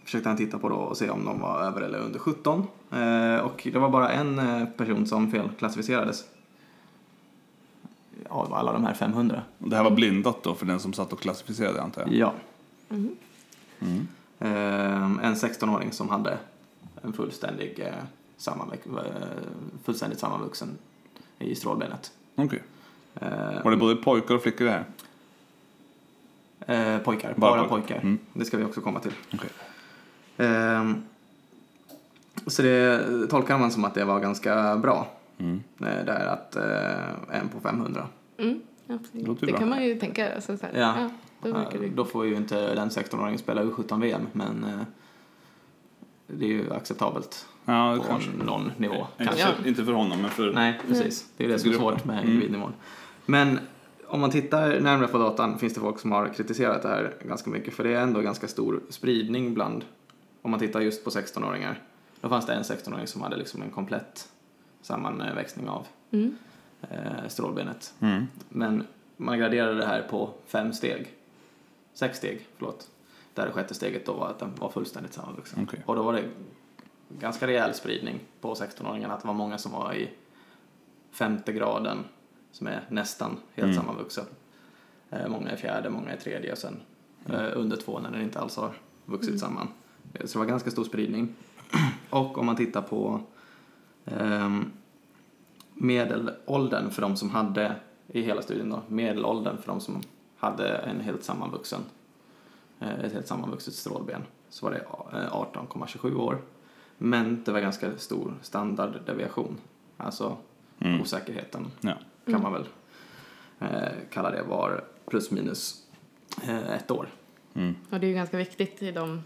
Speaker 2: försökte han titta på då och se om de var över eller under 17. Eh, och det var bara en eh, person som felklassificerades. Av alla de här 500.
Speaker 1: Och Det här var blindat då för den som satt och klassificerade antar jag?
Speaker 2: Ja.
Speaker 3: Mm.
Speaker 1: Mm.
Speaker 2: Ehm, en 16-åring som hade en fullständig, eh, sammanväx- eh, fullständigt sammanvuxen i strålbenet.
Speaker 1: Okej.
Speaker 2: Ehm,
Speaker 1: Var det både pojkar och flickor det här?
Speaker 2: eh, pojkar,
Speaker 1: Bara
Speaker 2: bara,
Speaker 1: pojkar.
Speaker 2: pojkar.
Speaker 1: Mm.
Speaker 2: Det ska vi också komma till.
Speaker 1: Okej.
Speaker 2: Ehm, så det tolkar man som att det var ganska bra.
Speaker 1: Mm.
Speaker 2: eh, Där att eh, en på 500.
Speaker 3: Mm, absolut.
Speaker 1: låter
Speaker 3: Det
Speaker 1: bra.
Speaker 3: kan man ju tänka. Alltså, så här.
Speaker 2: Ja.
Speaker 3: Ja, då det
Speaker 2: Då får ju inte den 16-åringen spela U17-VM, men eh, det är ju acceptabelt
Speaker 1: Ja,
Speaker 2: på
Speaker 1: kanske.
Speaker 2: någon nivå.
Speaker 1: Inte,
Speaker 2: Kanske.
Speaker 1: för, inte för honom, men för...
Speaker 2: Nej, precis. Det är det som är svårt med
Speaker 1: Mm.
Speaker 2: individnivån. Men om man tittar närmare på datan finns det folk som har kritiserat det här ganska mycket. För det är ändå ganska stor spridning bland, om man tittar just på 16-åringar. Då fanns det en 16-åring som hade liksom en komplett sammanväxning av
Speaker 3: Mm.
Speaker 2: Eh, strålbenet.
Speaker 1: Mm.
Speaker 2: Men man graderade det här på fem steg. Sex steg, förlåt. Där det sjätte steget då var att den var fullständigt sammanvuxen.
Speaker 1: Okej.
Speaker 2: Och då var det ganska rejäl spridning på 16-åringarna. Att det var många som var i femte graden, som är nästan helt
Speaker 1: Mm.
Speaker 2: sammanvuxen. Eh, många i fjärde, många i tredje och sen eh, under två när den inte alls har vuxit samman. Eh, Så det var ganska stor spridning. [clears throat] Och om man tittar på ehm, medelåldern för de som hade, i hela studien då, medelåldern för de som hade en helt sammanvuxen, eh, ett helt sammanvuxet strålben, så var det eh, 18,27 år. Men det var ganska stor standarddeviation, alltså
Speaker 1: Mm.
Speaker 2: osäkerheten
Speaker 1: Ja.
Speaker 2: kan man väl eh, kalla det, var plus minus eh, ett år.
Speaker 1: Mm.
Speaker 3: Och det är ju ganska viktigt i de...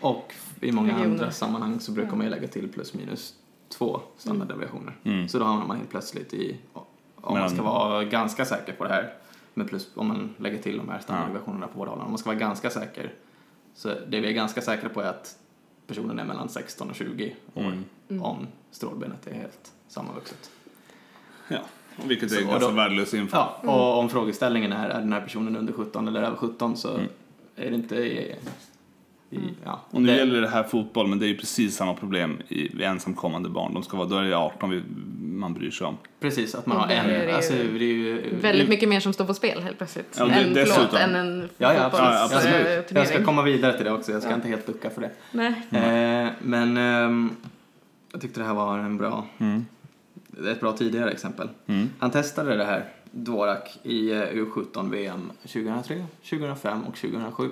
Speaker 2: Och i många
Speaker 3: Regioner.
Speaker 2: andra sammanhang så brukar man ju lägga till plus minus två standarddeviationer.
Speaker 1: Mm.
Speaker 2: Så då hamnar man helt plötsligt i, om man
Speaker 1: Men-
Speaker 2: ska vara ganska säker på det här, med plus, om man lägger till de här standarddeviationerna på båda hållen, om man ska vara ganska säker, så det vi är ganska säkra på är att personen är mellan 16 och 20 år
Speaker 1: Mm.
Speaker 2: om strålbenet är helt sammanvuxet.
Speaker 1: ja. Och Vilket är
Speaker 2: Så,
Speaker 1: ganska värdelös info.
Speaker 2: Ja, och om frågeställningen är är den här personen under 17 eller över 17 så
Speaker 1: Mm.
Speaker 2: är det inte i, i ja.
Speaker 1: Och nu
Speaker 2: det,
Speaker 1: gäller det här fotboll, men det är ju precis samma problem i, vid ensamkommande barn. De ska vara, då är det 18 vi, man bryr sig om.
Speaker 2: Precis, att man har en,
Speaker 3: är det ju
Speaker 2: alltså det är ju
Speaker 3: Väldigt mycket mer som står på spel helt plötsligt.
Speaker 1: Ja, det-
Speaker 3: än,
Speaker 1: dessutom.
Speaker 3: förlåt, än en
Speaker 2: Ja, ja, absolut.
Speaker 1: Ja, absolut.
Speaker 2: Jag, ska, jag ska komma vidare till det också, jag ska inte helt ducka för det.
Speaker 3: Nej.
Speaker 2: Eh, men ehm, jag tyckte det här var en bra,
Speaker 1: Mm.
Speaker 2: ett bra tidigare exempel.
Speaker 1: Mm.
Speaker 2: Han testade det här, Dvorak, i eh, U17-VM 2003, 2005 och 2007.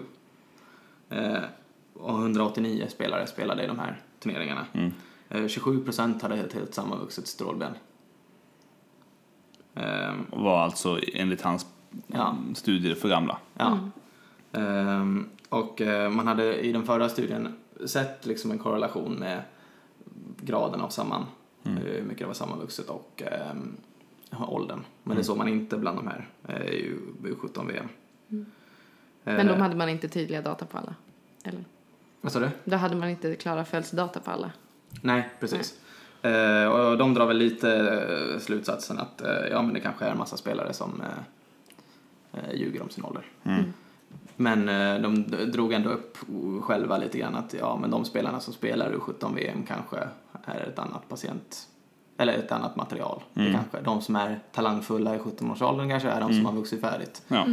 Speaker 2: Eh, och 189 spelare spelade i de här turneringarna.
Speaker 1: Mm.
Speaker 2: Eh, 27 procent hade ett helt sammanvuxet strålben. Ehm,
Speaker 1: Och var alltså enligt hans
Speaker 2: Ja.
Speaker 1: studier för gamla.
Speaker 2: Ja. Ehm, och eh, man hade i den förra studien sett liksom en korrelation med graden av samman, hur mycket det var sammanvuxet och ehm, åldern. Men det såg man inte bland de här eh, i U17-VM.
Speaker 3: Men de hade man inte tydliga data på alla? Eller?
Speaker 2: Vad sa du?
Speaker 3: Då hade man inte klara födelsedata på alla?
Speaker 2: Nej, precis. Eh, och de drar väl lite eh, slutsatsen att eh, ja, men det kanske är en massa spelare som eh, eh, ljuger om sin ålder.
Speaker 1: Mm.
Speaker 2: Men eh, de drog ändå upp själva lite grann att ja, men de spelarna som spelar U17-VM kanske är ett annat patient eller ett annat material. Det
Speaker 1: Mm.
Speaker 2: kanske, de som är talangfulla i 17-årsåldern kanske är de som har vuxit färdigt.
Speaker 1: Ja.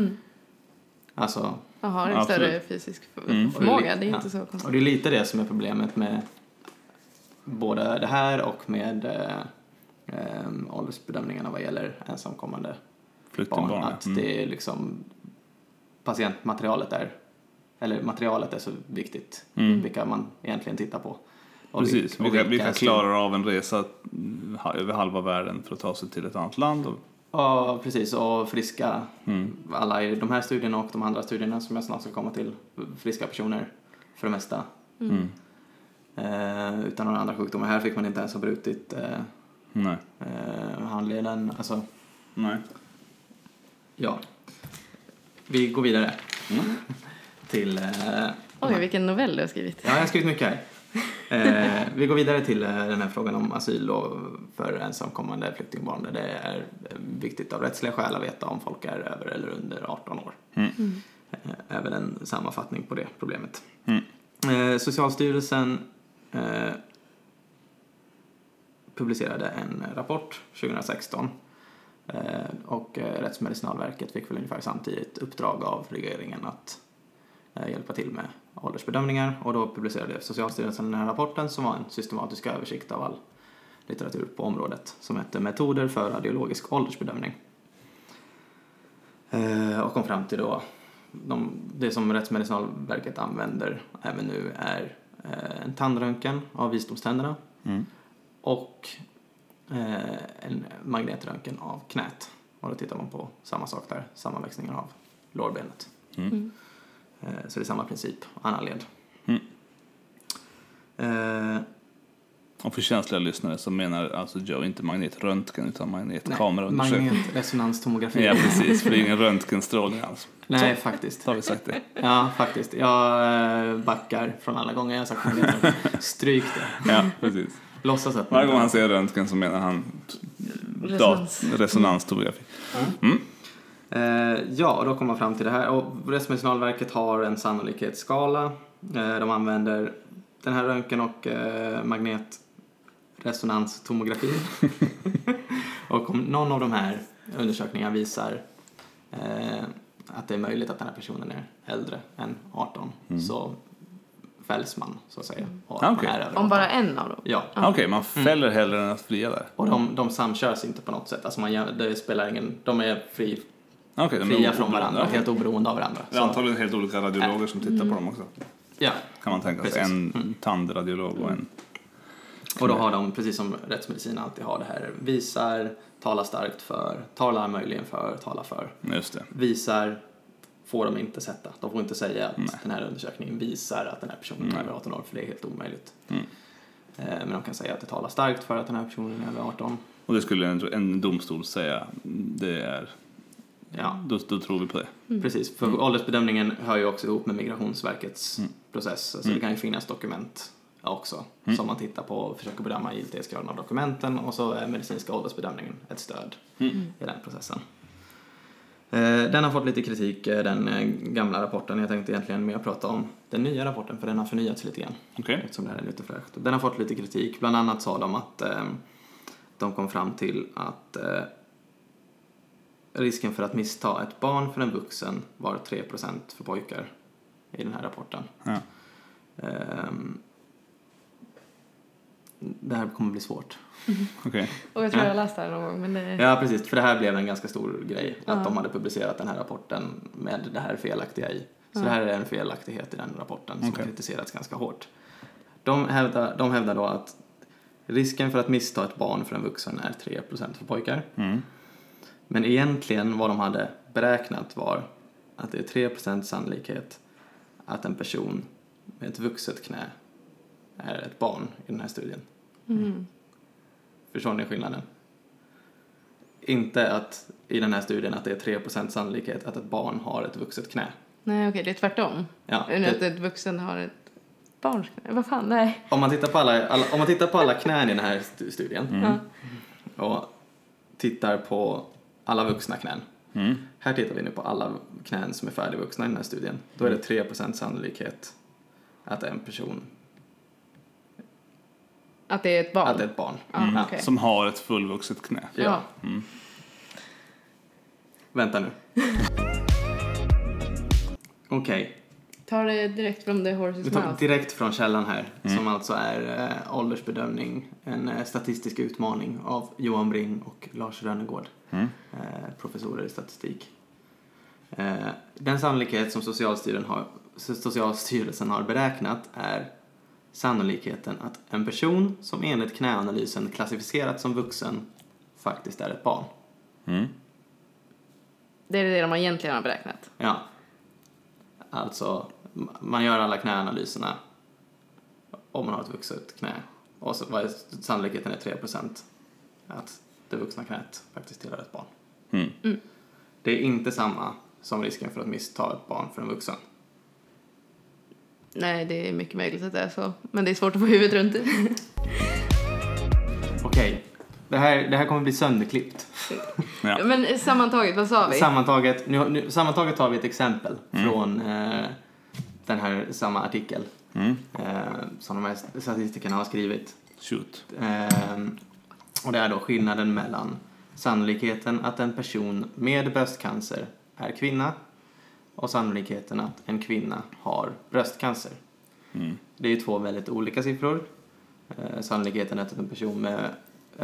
Speaker 2: Alltså,
Speaker 3: Och har en
Speaker 1: Absolut.
Speaker 3: större fysisk
Speaker 1: Mm.
Speaker 3: förmåga. Det är
Speaker 2: Ja.
Speaker 3: inte så
Speaker 2: Och
Speaker 3: konstigt.
Speaker 2: det är lite det som är problemet med både det här och med eh, eh, åldersbedömningarna vad gäller ensamkommande barn.
Speaker 1: Flyktingbarn.
Speaker 2: Att
Speaker 1: Mm.
Speaker 2: det är liksom patientmaterialet är, eller materialet är så viktigt.
Speaker 1: Mm.
Speaker 2: Vilka man egentligen tittar på. Och
Speaker 1: Precis,
Speaker 2: vilka- och
Speaker 1: vilka, vilka klarar av en resa mm, över halva världen för att ta sig till ett annat land? Och,
Speaker 2: Ja, precis. Och friska,
Speaker 1: mm.
Speaker 2: alla i de här studierna och de andra studierna som jag snart ska komma till, friska personer för det mesta.
Speaker 1: Mm.
Speaker 2: Eh, utan några andra sjukdomar. Här fick man inte ens ha brutit eh,
Speaker 1: Nej.
Speaker 2: eh, handleden. Alltså,
Speaker 1: Nej.
Speaker 2: ja. Vi går vidare. [laughs] Till... Eh,
Speaker 3: Oj, vilken novell du har skrivit.
Speaker 2: Ja, jag har skrivit mycket här. [laughs] Eh, vi går vidare till eh, den här frågan om asyl och för ensamkommande flyktingbarn där det är viktigt av rättsliga skäl att veta om folk är över eller under 18 år.
Speaker 1: Mm.
Speaker 2: Eh, även en sammanfattning på det problemet.
Speaker 1: Mm.
Speaker 2: Eh, Socialstyrelsen eh, publicerade en rapport 2016 eh, och Rättsmedicinalverket fick väl ungefär samtidigt uppdrag av regeringen att eh, hjälpa till med åldersbedömningar och då publicerade Socialstyrelsen den här rapporten som var en systematisk översikt av all litteratur på området som hette Metoder för radiologisk åldersbedömning. Eh, och kom fram till då de, det som Rättsmedicinalverket använder även nu är eh, en tandröntgen av visdomständerna
Speaker 1: Mm.
Speaker 2: och eh, en magnetröntgen av knät. Och då tittar man på samma sak där, sammanväxningen av lårbenet.
Speaker 1: Mm.
Speaker 2: Eh, så det är samma princip, annan led.
Speaker 1: Mm.
Speaker 2: Eh,
Speaker 1: Och för känsliga lyssnare så menar alltså Joe inte magnetröntgen utan magnetkameraundersökning.
Speaker 2: magnetresonanstomografi.
Speaker 1: Ja, precis. För det är ingen [laughs] röntgenstrålning alls.
Speaker 2: Nej, faktiskt.
Speaker 1: Så har vi sagt det.
Speaker 2: Ja, faktiskt. Jag eh, backar från alla gånger jag har sagt magnetresonans. Stryk det.
Speaker 1: Ja, precis.
Speaker 2: Låtsas att
Speaker 1: Varje gång han säger röntgen så menar han resonanstomografi.
Speaker 2: Eh, ja, och då kommer man fram till det här. Och Rättsmedicinalverket har en sannolikhetsskala. Eh, de använder den här röntgen och eh, magnetresonanstomografi. [laughs] och om någon av de här undersökningarna visar eh, att det är möjligt att den här personen är äldre än 18 så fälls man, så att säga.
Speaker 1: Ah,
Speaker 2: över
Speaker 3: Om
Speaker 2: 18.
Speaker 3: bara en av dem?
Speaker 2: Ja.
Speaker 1: Okej, man fäller hellre än att fria där.
Speaker 2: Och de, de samkörs inte på något sätt. Alltså man, gör- det spelar ingen, de är fri,
Speaker 1: Är
Speaker 2: fria från varandra, helt oberoende av varandra.
Speaker 1: Det är antagligen helt olika radiologer som tittar på dem också.
Speaker 2: Ja,
Speaker 1: Kan man tänka sig.
Speaker 2: Precis.
Speaker 1: En tandradiolog och en...
Speaker 2: och då har de, precis som rättsmedicin alltid har det här, visar, talar starkt för, talar möjligen för, talar för.
Speaker 1: Just det.
Speaker 2: Visar får de inte sätta. De får inte säga att
Speaker 1: Nej.
Speaker 2: den här undersökningen visar att den här personen är över 18 år, för det är helt omöjligt.
Speaker 1: Mm.
Speaker 2: Eh, Men de kan säga att det talar starkt för att den här personen är över 18.
Speaker 1: Och det skulle en, en domstol säga. Det är...
Speaker 2: Ja,
Speaker 1: Då, då tror vi på det.
Speaker 2: precis. För åldersbedömningen hör ju också ihop med Migrationsverkets
Speaker 1: Mm.
Speaker 2: process. Så
Speaker 1: Mm.
Speaker 2: det kan ju finnas dokument också
Speaker 1: Mm.
Speaker 2: som man tittar på och försöker bedöma giltighetsgraden av dokumenten och så är medicinska åldersbedömningen ett stöd
Speaker 1: Mm.
Speaker 2: i den processen. Eh, Den har fått lite kritik, eh, den eh, gamla rapporten. Jag tänkte egentligen mer prata om den nya rapporten för den har förnyats lite grann
Speaker 1: Okej.
Speaker 2: eftersom det här är lite fräscht. Den har fått lite kritik. Bland annat sa de att de kom fram till att risken för att missta ett barn för en vuxen var 3% för pojkar i den här rapporten.
Speaker 1: Ja.
Speaker 2: Ehm, det här kommer bli svårt. [laughs]
Speaker 1: Okej.
Speaker 3: Och jag tror
Speaker 2: Ja.
Speaker 3: jag har läst det någon gång. Men det...
Speaker 2: Ja, precis. För det här blev en ganska stor grej. Att
Speaker 3: Ja.
Speaker 2: de hade publicerat den här rapporten med det här felaktiga i. Så
Speaker 3: Ja.
Speaker 2: det här är en felaktighet i den rapporten som har kritiserats ganska hårt. De hävdar, de hävdar då att risken för att missta ett barn för en vuxen är 3% för pojkar.
Speaker 1: Mm.
Speaker 2: Men egentligen vad de hade beräknat var att det är 3% sannolikhet att en person med ett vuxet knä är ett barn i den här studien.
Speaker 3: Mm.
Speaker 2: Förstår ni skillnaden? Inte att i den här studien att det är 3% sannolikhet att ett barn har ett vuxet knä.
Speaker 3: Nej, okej, det är tvärtom.
Speaker 2: Ja,
Speaker 3: Än att
Speaker 2: det,
Speaker 3: ett vuxen har ett barns knä. Vad fan, nej.
Speaker 2: om, man tittar på alla, alla, om man tittar på alla knän i den här stu- studien
Speaker 3: Ja.
Speaker 2: och tittar på alla vuxna knän.
Speaker 1: Mm.
Speaker 2: Här tittar vi nu på alla knän som är färdigvuxna i den här studien. Då är det 3% sannolikhet att en person,
Speaker 3: Att det är ett barn?
Speaker 2: att det är ett barn.
Speaker 3: Ja,
Speaker 1: Mm.
Speaker 3: okej.
Speaker 1: Som har ett fullvuxet knä.
Speaker 2: Ja.
Speaker 1: Mm.
Speaker 2: Vänta nu. [laughs] Okej,
Speaker 3: Tar det direkt från the
Speaker 2: vi
Speaker 3: horse's
Speaker 2: tar
Speaker 3: mouth.
Speaker 2: direkt från källan här,
Speaker 1: Mm.
Speaker 2: som alltså är eh, åldersbedömning, en eh, statistisk utmaning av Johan Bring och Lars Rönnegård,
Speaker 1: Mm.
Speaker 2: eh, professorer i statistik. Eh, den sannolikhet som Socialstyrelsen har, Socialstyrelsen har beräknat är sannolikheten att en person som enligt knäanalysen klassificerats som vuxen faktiskt är ett barn.
Speaker 1: Mm.
Speaker 3: Det är det de egentligen har beräknat.
Speaker 2: Ja. Alltså, man gör alla knäanalyserna om man har ett vuxet knä. Och så vad är sannolikheten är 3% att det vuxna knät faktiskt tillhör ett barn.
Speaker 1: Mm.
Speaker 2: Det är inte samma som risken för att missta ett barn för en vuxen.
Speaker 3: Nej, det är mycket möjligt att det är så. Men det är svårt att få huvudet runt det. [laughs]
Speaker 2: Okej, det, här, det här kommer bli sönderklippt.
Speaker 1: Ja.
Speaker 3: Men sammantaget, vad sa vi?
Speaker 2: Sammantaget, nu, nu, sammantaget tar vi ett exempel
Speaker 1: Mm.
Speaker 2: från eh, den här samma artikel
Speaker 1: Mm.
Speaker 2: eh, som de här statistikerna har skrivit.
Speaker 1: Shoot.
Speaker 2: Ehm, och det är då skillnaden mellan sannolikheten att en person med bröstcancer är kvinna och sannolikheten att en kvinna har bröstcancer.
Speaker 1: Mm.
Speaker 2: Det är ju två väldigt olika siffror. Eh, sannolikheten att en person med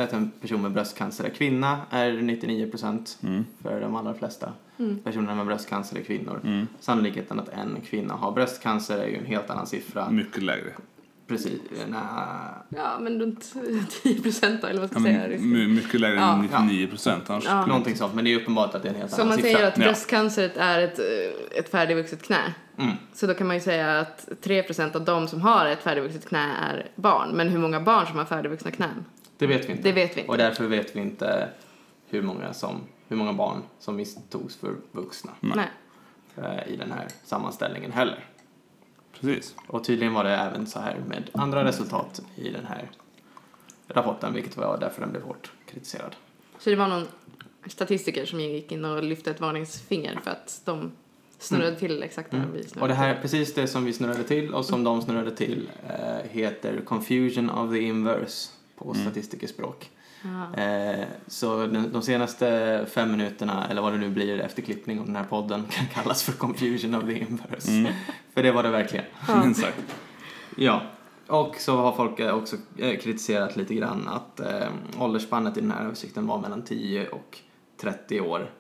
Speaker 2: att en person med bröstcancer är kvinna är 99 procent
Speaker 1: Mm.
Speaker 2: för de allra flesta
Speaker 3: Mm.
Speaker 2: personerna med bröstcancer är kvinnor.
Speaker 1: Mm.
Speaker 2: Sannolikheten att en kvinna har bröstcancer är ju en helt annan siffra.
Speaker 1: Mycket lägre.
Speaker 2: Precis. Nej.
Speaker 3: Ja, men runt 10 procent då, eller vad ska
Speaker 1: Ja,
Speaker 3: jag säga?
Speaker 1: my- mycket lägre
Speaker 3: Ja.
Speaker 1: än 99 procent. Annars
Speaker 3: Ja.
Speaker 2: Någonting sånt, men det är uppenbart att det är en helt
Speaker 3: Så om
Speaker 2: annan
Speaker 3: man
Speaker 2: siffra.
Speaker 3: säger att
Speaker 1: Ja.
Speaker 3: bröstcanceret är ett, eh, ett färdigvuxet knä,
Speaker 2: Mm.
Speaker 3: så då kan man ju säga att 3 procent av de som har ett färdigvuxet knä är barn. Men hur många barn som har färdigvuxna knän,
Speaker 2: Det vet vi inte.
Speaker 3: det vet vi inte.
Speaker 2: Och därför vet vi inte hur många, som, hur många barn som misstogs för vuxna
Speaker 3: Nej.
Speaker 2: eh, i den här sammanställningen heller.
Speaker 1: Precis.
Speaker 2: Och tydligen var det även så här med andra resultat i den här rapporten, vilket var därför den blev hårt kritiserad.
Speaker 3: Så det var någon statistiker som gick in och lyfte ett varningsfinger för att de snurrade till exakt när vi snurrade
Speaker 2: Mm. Och det här,
Speaker 3: till.
Speaker 2: precis det som vi snurrade till och som de snurrade till eh, heter confusion of the inverse på statistikerspråk.
Speaker 3: Ja.
Speaker 2: Eh, så den, de senaste fem minuterna, eller vad det nu blir efter klippning av den här podden, [laughs] kan kallas för confusion of the inverse. För det var det verkligen.
Speaker 1: Sagt. [laughs]
Speaker 2: Ja. Och så har folk eh, också eh, kritiserat lite grann att eh, åldersspannet i den här översikten var mellan 10 och 30 år.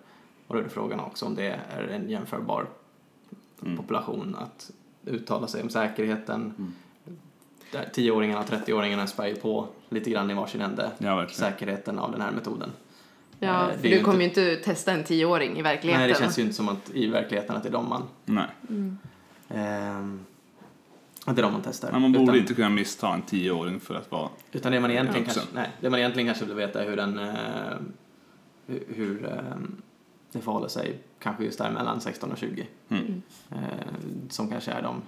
Speaker 2: Och då är det frågan också om det är en jämförbar population att uttala sig om säkerheten. Där 10-åringarna och 30-åringarna spär ju på lite grann i varsin ände
Speaker 1: Ja,
Speaker 2: säkerheten av den här metoden.
Speaker 3: Ja,
Speaker 2: Eh,
Speaker 3: för du kommer ju inte testa en tioåring i verkligheten.
Speaker 2: Nej, det känns ju inte som att i verkligheten att det är de man,
Speaker 1: Nej.
Speaker 2: ehm, att det är de man testar.
Speaker 1: Men man borde
Speaker 2: Utan-
Speaker 1: inte kunna missta en tioåring för att vara...
Speaker 2: Utan det man egentligen, kanske, nej, det man egentligen kanske vill veta är hur den eh, hur, eh, det förhåller sig kanske just där mellan 16 och 20.
Speaker 1: Mm.
Speaker 2: Eh, som kanske är de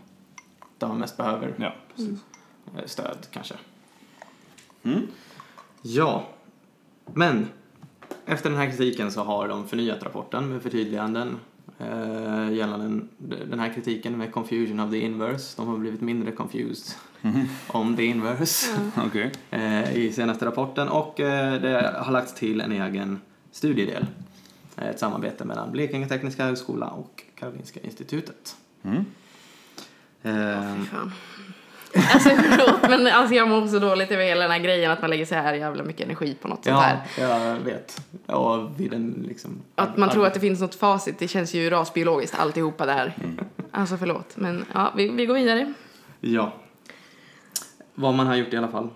Speaker 2: där man mest behöver
Speaker 1: Ja, precis.
Speaker 2: eh, stöd kanske.
Speaker 1: Mm.
Speaker 2: Ja, men efter den här kritiken så har de förnyat rapporten med förtydliganden eh, gällande den, här kritiken med confusion of the inverse. De har blivit mindre confused [laughs] om the inverse
Speaker 1: Okej.
Speaker 2: eh, i senaste rapporten och eh, det har lagts till en egen studiedel. Eh, Ett samarbete mellan Blekinge Tekniska Högskola och Karolinska Institutet.
Speaker 1: Mm.
Speaker 2: Eh,
Speaker 3: fan. Alltså förlåt, men alltså jag mår så dåligt över hela den här grejen att man lägger så här jävla mycket energi på något sånt
Speaker 2: ja,
Speaker 3: här.
Speaker 2: jag vet. Och vid en liksom...
Speaker 3: Att man tror att det finns något facit, det känns ju rasbiologiskt alltihopa där.
Speaker 2: Mm.
Speaker 3: Alltså förlåt, men ja, vi, vi går vidare.
Speaker 2: Ja. Vad man har gjort i alla fall.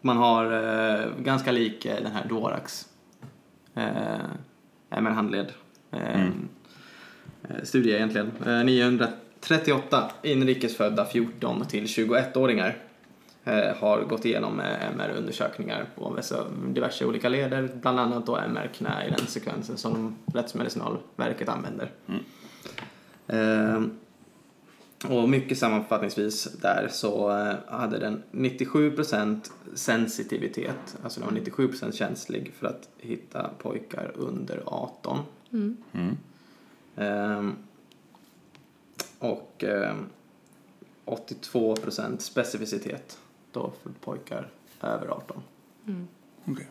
Speaker 2: Man har eh, ganska lik eh, den här Dorax. Eh, MR-handled. Eh, eh, studie egentligen. Eh, 938 inrikesfödda 14 till 21-åringar eh, har gått igenom eh, MR-undersökningar på diverse olika leder, bland annat då MR-knä i den sekvensen som Rättsmedicinalverket använder. Eh, och mycket sammanfattningsvis där så eh, hade den 97% sensitivitet, alltså den var 97% känslig för att hitta pojkar under 18.
Speaker 3: Mm.
Speaker 1: Mm.
Speaker 2: Ehm, och ehm, 82% specificitet då för pojkar över 18.
Speaker 1: Okej.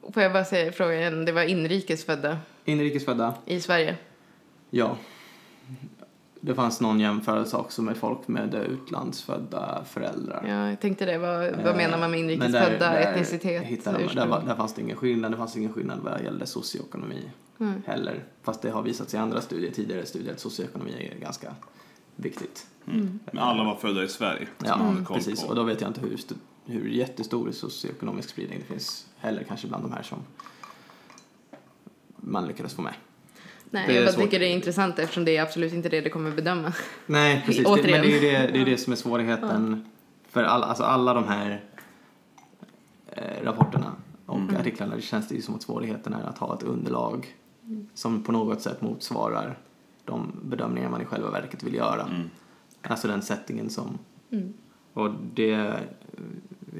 Speaker 3: Och Får jag bara säga fråga igen, det var inrikesfödda
Speaker 2: Inrikesfödda,
Speaker 3: i Sverige.
Speaker 2: ja. Det fanns någon jämförelse också med folk med utlandsfödda föräldrar.
Speaker 3: Ja, jag tänkte det. Vad, vad
Speaker 2: Eh,
Speaker 3: menar man med inrikesfödda,
Speaker 2: där- där
Speaker 3: etnicitet,
Speaker 2: hittade de, där, där fanns det ingen skillnad. Det fanns ingen skillnad vad gällde socioekonomi
Speaker 3: Mm.
Speaker 2: heller. Fast det har visats i andra studier, tidigare studier, att socioekonomi är ganska viktigt.
Speaker 3: Mm.
Speaker 1: Men alla var födda i Sverige.
Speaker 2: Ja,
Speaker 1: man
Speaker 2: precis.
Speaker 1: på.
Speaker 2: Och då vet jag inte hur, hur jättestor socioekonomisk spridning det finns heller kanske bland de här som man lyckades få med.
Speaker 3: Nej, jag bara
Speaker 2: svårt.
Speaker 3: tycker det är intressant eftersom det är absolut inte det det kommer bedöma.
Speaker 2: Nej, [laughs] precis. Det, men det är ju det, det, är det som är svårigheten för all, alltså alla de här eh, rapporterna och
Speaker 3: Mm.
Speaker 2: artiklarna. Det känns det ju som att svårigheten är att ha ett underlag som på något sätt motsvarar de bedömningar man i själva verket vill göra.
Speaker 1: Mm.
Speaker 2: Alltså den settingen som...
Speaker 3: Mm.
Speaker 2: Och det är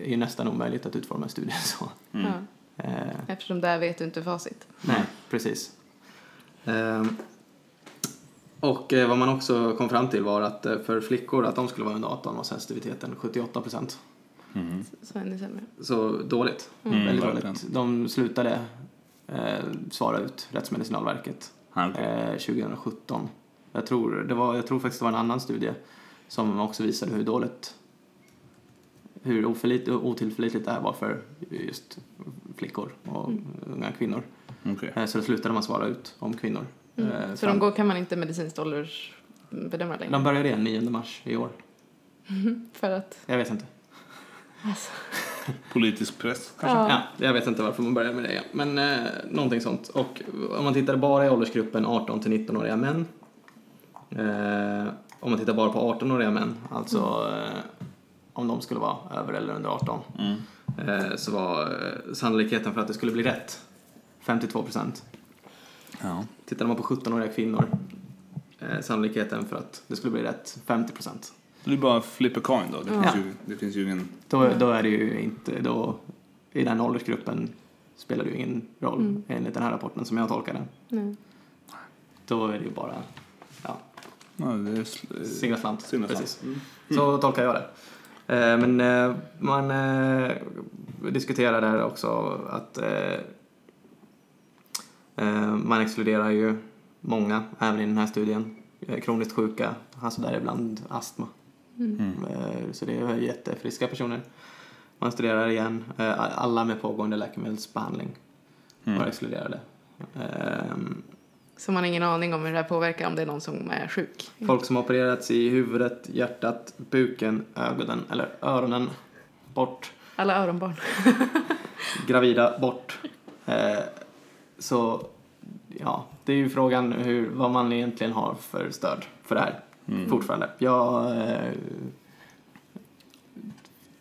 Speaker 2: ju nästan omöjligt att utforma en studie [laughs] så.
Speaker 1: Mm.
Speaker 3: Ja,
Speaker 2: Eh,
Speaker 3: eftersom där vet du inte facit.
Speaker 2: Nej, precis. Ehm, och eh, vad man också kom fram till var att eh, för flickor, att de skulle vara under 18 var sensitiviteten 78 procent.
Speaker 1: Mm.
Speaker 3: Så ännu sämre.
Speaker 2: Så dåligt.
Speaker 1: Mm,
Speaker 2: Väldigt
Speaker 1: verkligen.
Speaker 2: dåligt. De slutade eh, svara ut Rättsmedicinalverket eh, 2017. Jag tror, det var, jag tror faktiskt det var en annan studie som också visade hur dåligt hur otillförlitligt det här var för just flickor och unga kvinnor.
Speaker 1: Okej.
Speaker 2: Eh, Så då slutade man svara ut om kvinnor. Eh,
Speaker 3: Mm. Så
Speaker 2: fram-
Speaker 3: de går, kan man inte medicinskt åldersbedöma längre?
Speaker 2: de började det 9 mars i år. [laughs]
Speaker 3: För att...
Speaker 2: Jag vet inte.
Speaker 3: Alltså, [laughs]
Speaker 1: Politisk press kanske?
Speaker 3: ja.
Speaker 2: Ja, jag vet inte varför man började med det. Men eh, någonting sånt. Och om man tittar bara i åldersgruppen 18 till 19-åriga män. Eh, om man tittar bara på 18-åriga män, alltså eh, om de skulle vara över eller under 18.
Speaker 1: Mm.
Speaker 2: Eh, så var eh, sannolikheten för att det skulle bli rätt 52 procent.
Speaker 1: Ja.
Speaker 2: Tittar man på 17-åriga kvinnor, eh, sannolikheten för att det skulle bli rätt 50 procent.
Speaker 1: Det är bara flip a coin då. Det,
Speaker 3: Ja.
Speaker 1: finns, ju, det finns ju ingen...
Speaker 2: Då, då är det ju inte, då i den åldersgruppen spelar det ju ingen roll
Speaker 3: Mm.
Speaker 2: enligt den här rapporten som jag tolkar den. Då är det ju bara ja,
Speaker 1: Ja, det är sl-
Speaker 2: singla slant.
Speaker 1: Singla slant.
Speaker 2: Precis. Så tolkar jag det. Eh, Men eh, man eh, diskuterar där också att man exkluderar ju många, även i den här studien, eh, kroniskt sjuka, alltså däribland astma.
Speaker 3: Mm.
Speaker 2: Eh, Så det är jättefriska personer. Man studerar igen, eh, alla med pågående läkemedelsbehandling
Speaker 1: Mm.
Speaker 2: var exkluderade. Ehm,
Speaker 3: Så man har ingen aning om hur det här påverkar om det är någon som är sjuk.
Speaker 2: Folk som opererats i huvudet, hjärtat, buken, ögonen eller öronen bort.
Speaker 3: Alla öronbarn.
Speaker 2: Gravida bort. Så ja, det är ju frågan hur, vad man egentligen har för stöd för det här
Speaker 1: Mm.
Speaker 2: fortfarande. Jag eh,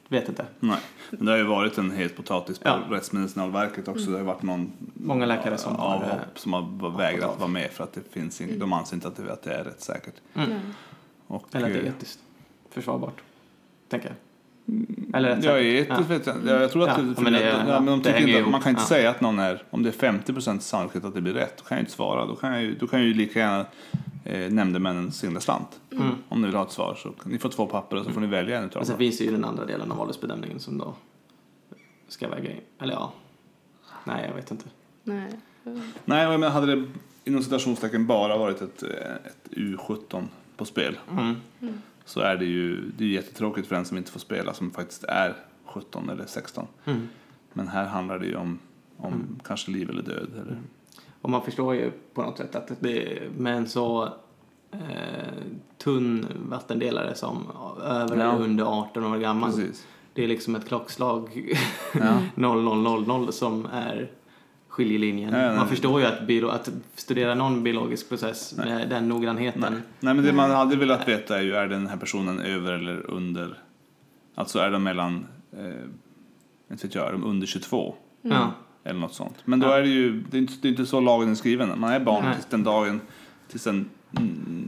Speaker 2: vet inte.
Speaker 1: Nej, men det har ju varit en het potatis på
Speaker 2: Ja.
Speaker 1: Rättsmedicinalverket också. Det har varit någon
Speaker 2: Många läkare som har,
Speaker 1: avhopp
Speaker 2: eh,
Speaker 1: som har vägrat
Speaker 2: av.
Speaker 1: vara med för att det finns ing- de anser inte att det, att det är rättssäkert.
Speaker 2: Mm.
Speaker 1: Och,
Speaker 2: Eller att det är
Speaker 1: eh,
Speaker 2: etiskt försvarbart, tänker jag. Eller rätt
Speaker 1: Ja,
Speaker 2: säkert.
Speaker 1: etiskt vet jag. Jag tror att
Speaker 2: Ja,
Speaker 1: det, för
Speaker 2: men det-
Speaker 1: det, ja,
Speaker 2: ja,
Speaker 1: men de
Speaker 2: det
Speaker 1: tycker
Speaker 2: hänger
Speaker 1: inte,
Speaker 2: ihop.
Speaker 1: man kan inte
Speaker 2: Ja.
Speaker 1: säga att någon är, om det är 50% sannolikhet att det blir rätt, då kan jag inte svara. Då kan jag ju, då kan jag ju lika gärna eh, nämndemännen singla slant.
Speaker 2: Mm.
Speaker 1: Om ni vill ha ett svar så ni får två papper och så får ni välja en utav
Speaker 2: Men sen
Speaker 1: dem.
Speaker 2: finns det ju den andra delen av åldersbedömningen som då ska väga in. Eller ja, nej jag vet inte.
Speaker 3: Nej.
Speaker 1: Nej, men hade det inom citationstecken bara varit ett, eh, ett U17 på spel
Speaker 2: Mm.
Speaker 1: Så är det ju det är jättetråkigt för den som inte får spela som faktiskt är 17 eller 16.
Speaker 2: Mm.
Speaker 1: Men här handlar det ju om, om
Speaker 2: Mm.
Speaker 1: kanske liv eller död. Eller,
Speaker 2: Och man förstår ju på något sätt att det med en så eh, tunn vattendelare som över
Speaker 1: Ja.
Speaker 2: eller under 18 år gammal.
Speaker 1: Precis.
Speaker 2: Det är liksom ett klockslag
Speaker 1: Ja. [laughs]
Speaker 2: 0000 som är skiljelinjen.
Speaker 1: Ja, nej.
Speaker 2: man förstår ju att, biolo- att studera någon biologisk process
Speaker 1: Nej.
Speaker 2: med den noggrannheten.
Speaker 1: Nej. Nej, men det man hade velat veta är ju, är den här personen över eller under, alltså är de mellan, eh, inte vet jag, är de under 22?
Speaker 2: Ja.
Speaker 1: Eller något sånt. Men då
Speaker 2: Ja.
Speaker 1: är det ju, det är inte, det är inte så lagen är skriven. Man är barn
Speaker 2: Nej.
Speaker 1: tills den dagen, tills den mm,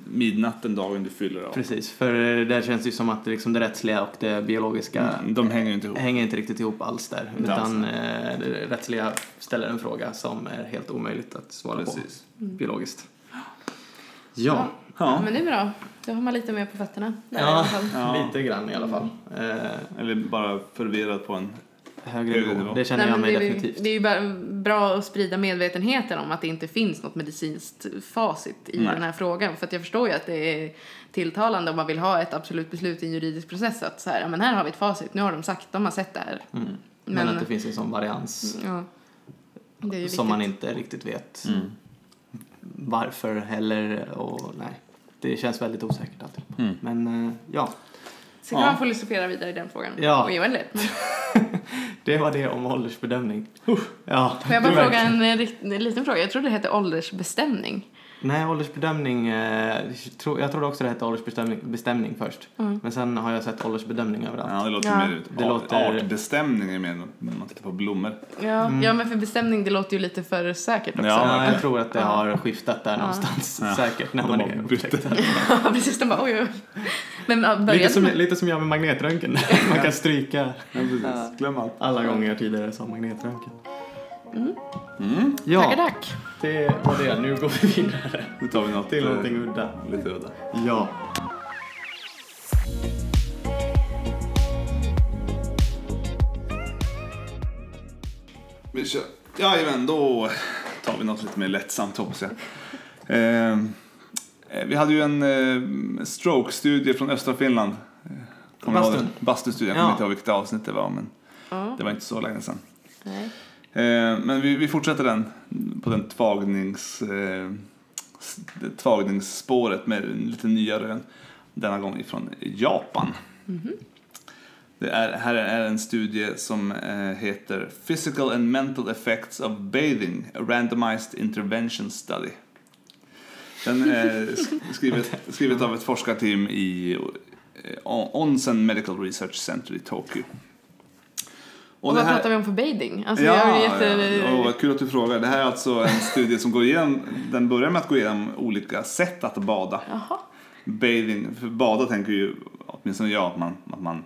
Speaker 1: midnatt den dagen du fyller av.
Speaker 2: Precis, för där känns det ju som att det, liksom det rättsliga och det biologiska
Speaker 1: Mm, De hänger inte ihop.
Speaker 2: hänger inte riktigt ihop alls där.
Speaker 1: Inte
Speaker 2: Utan eh, det rättsliga ställer en fråga som är helt omöjligt att svara
Speaker 1: Precis.
Speaker 2: på biologiskt. Ja,
Speaker 1: Ja.
Speaker 3: Men det är bra. Då har man lite mer på fötterna. Där i
Speaker 2: Ja.
Speaker 3: alla fall.
Speaker 1: Ja.
Speaker 2: lite grann i alla fall. Eh,
Speaker 1: Eller bara förvirrad på en...
Speaker 2: högre nivå,
Speaker 1: nivå.
Speaker 2: det känner
Speaker 3: Nej,
Speaker 2: jag mig
Speaker 3: det, är, ju-
Speaker 2: definitivt.
Speaker 3: det är ju bara bra att sprida medvetenheten om att det inte finns något medicinskt facit i
Speaker 1: Nej.
Speaker 3: den här frågan. För att jag förstår ju att det är tilltalande om man vill ha ett absolut beslut i en juridisk process. Att så här, men här har vi ett facit, nu har de sagt, de har sett det här.
Speaker 2: Mm. Men,
Speaker 3: Men-
Speaker 2: att det finns en sån varians
Speaker 3: Ja. Det är ju
Speaker 2: som man
Speaker 3: viktigt.
Speaker 2: inte riktigt vet
Speaker 1: Mm.
Speaker 2: varför heller och nej. Det känns väldigt osäkert alltid.
Speaker 1: Mm.
Speaker 2: Men eh, ja,
Speaker 3: Så kan
Speaker 1: Ja.
Speaker 3: man filosofera vidare i den frågan.
Speaker 2: Ja.
Speaker 3: Och. [laughs] Men
Speaker 2: det var det om åldersbedömning. Ja,
Speaker 3: Får jag bara fråga en, en liten fråga? Jag trodde det hette åldersbestämning.
Speaker 2: Nej, åldersbedömning. Eh, tro, jag trodde också det hette åldersbestämning bestämning först.
Speaker 3: Mm.
Speaker 2: Men sen har jag sett åldersbedömning överallt.
Speaker 1: Ja, det låter
Speaker 3: Ja.
Speaker 1: mer ut.
Speaker 2: Det
Speaker 1: art,
Speaker 2: låter-
Speaker 1: Artbestämning är mer när man tittar på blommor.
Speaker 3: Ja,
Speaker 2: Mm.
Speaker 3: ja, men för bestämning det låter ju lite för säkert också.
Speaker 1: Ja.
Speaker 2: Ja, jag tror att det har skiftat där
Speaker 3: Ja.
Speaker 2: någonstans
Speaker 1: Ja.
Speaker 2: säkert när
Speaker 1: De
Speaker 2: man
Speaker 1: har
Speaker 2: är
Speaker 1: bytt.
Speaker 2: upptäckt. [laughs]
Speaker 3: Ja, precis. De bara oj, oj. Men
Speaker 2: Lite som, lite som jag med magnetröntgen. [laughs] Man kan stryka
Speaker 1: Ja, precis.
Speaker 3: Ja.
Speaker 1: Glöm allt.
Speaker 2: alla gånger jag tidigare sa magnetröntgen.
Speaker 3: Mm.
Speaker 1: Mm.
Speaker 3: Tackar,
Speaker 2: Ja,
Speaker 3: tack.
Speaker 2: det var det. Nu går vi vidare
Speaker 1: Nu tar vi något
Speaker 2: till
Speaker 1: eh,
Speaker 2: någonting udda.
Speaker 1: lite udda.
Speaker 2: Ja.
Speaker 1: Vi kör. Jajamän, då tar vi något lite mer lättsamt hoppas jag. Eh, eh, vi hade ju en eh, stroke-studie från östra Finland.
Speaker 2: Bastun.
Speaker 1: Bastustudien, jag
Speaker 2: Ja.
Speaker 1: kommer inte ihåg vilket avsnitt det var men
Speaker 3: Ja,
Speaker 1: det var inte så länge sedan.
Speaker 3: nej.
Speaker 1: Eh, men vi, vi fortsätter den på den tvagnings, eh, tvagningsspåret med lite nya rön. Denna gång ifrån Japan. Det är, här är en studie som eh, heter Physical and Mental Effects of Bathing, a Randomized Intervention Study. Den är sk- skrivet, [laughs] skrivet av ett forskarteam i Onsen Medical Research Center i Tokyo.
Speaker 3: Och, vad pratar vi om för bathing? Alltså,
Speaker 1: ja,
Speaker 3: jätte...
Speaker 1: ja. Vad kul att du frågar. Det här är alltså en studie som går igenom, den börjar med att gå igenom olika sätt att bada.
Speaker 3: Jaha.
Speaker 1: Bathing, för bada tänker ju åtminstone jag att man, att man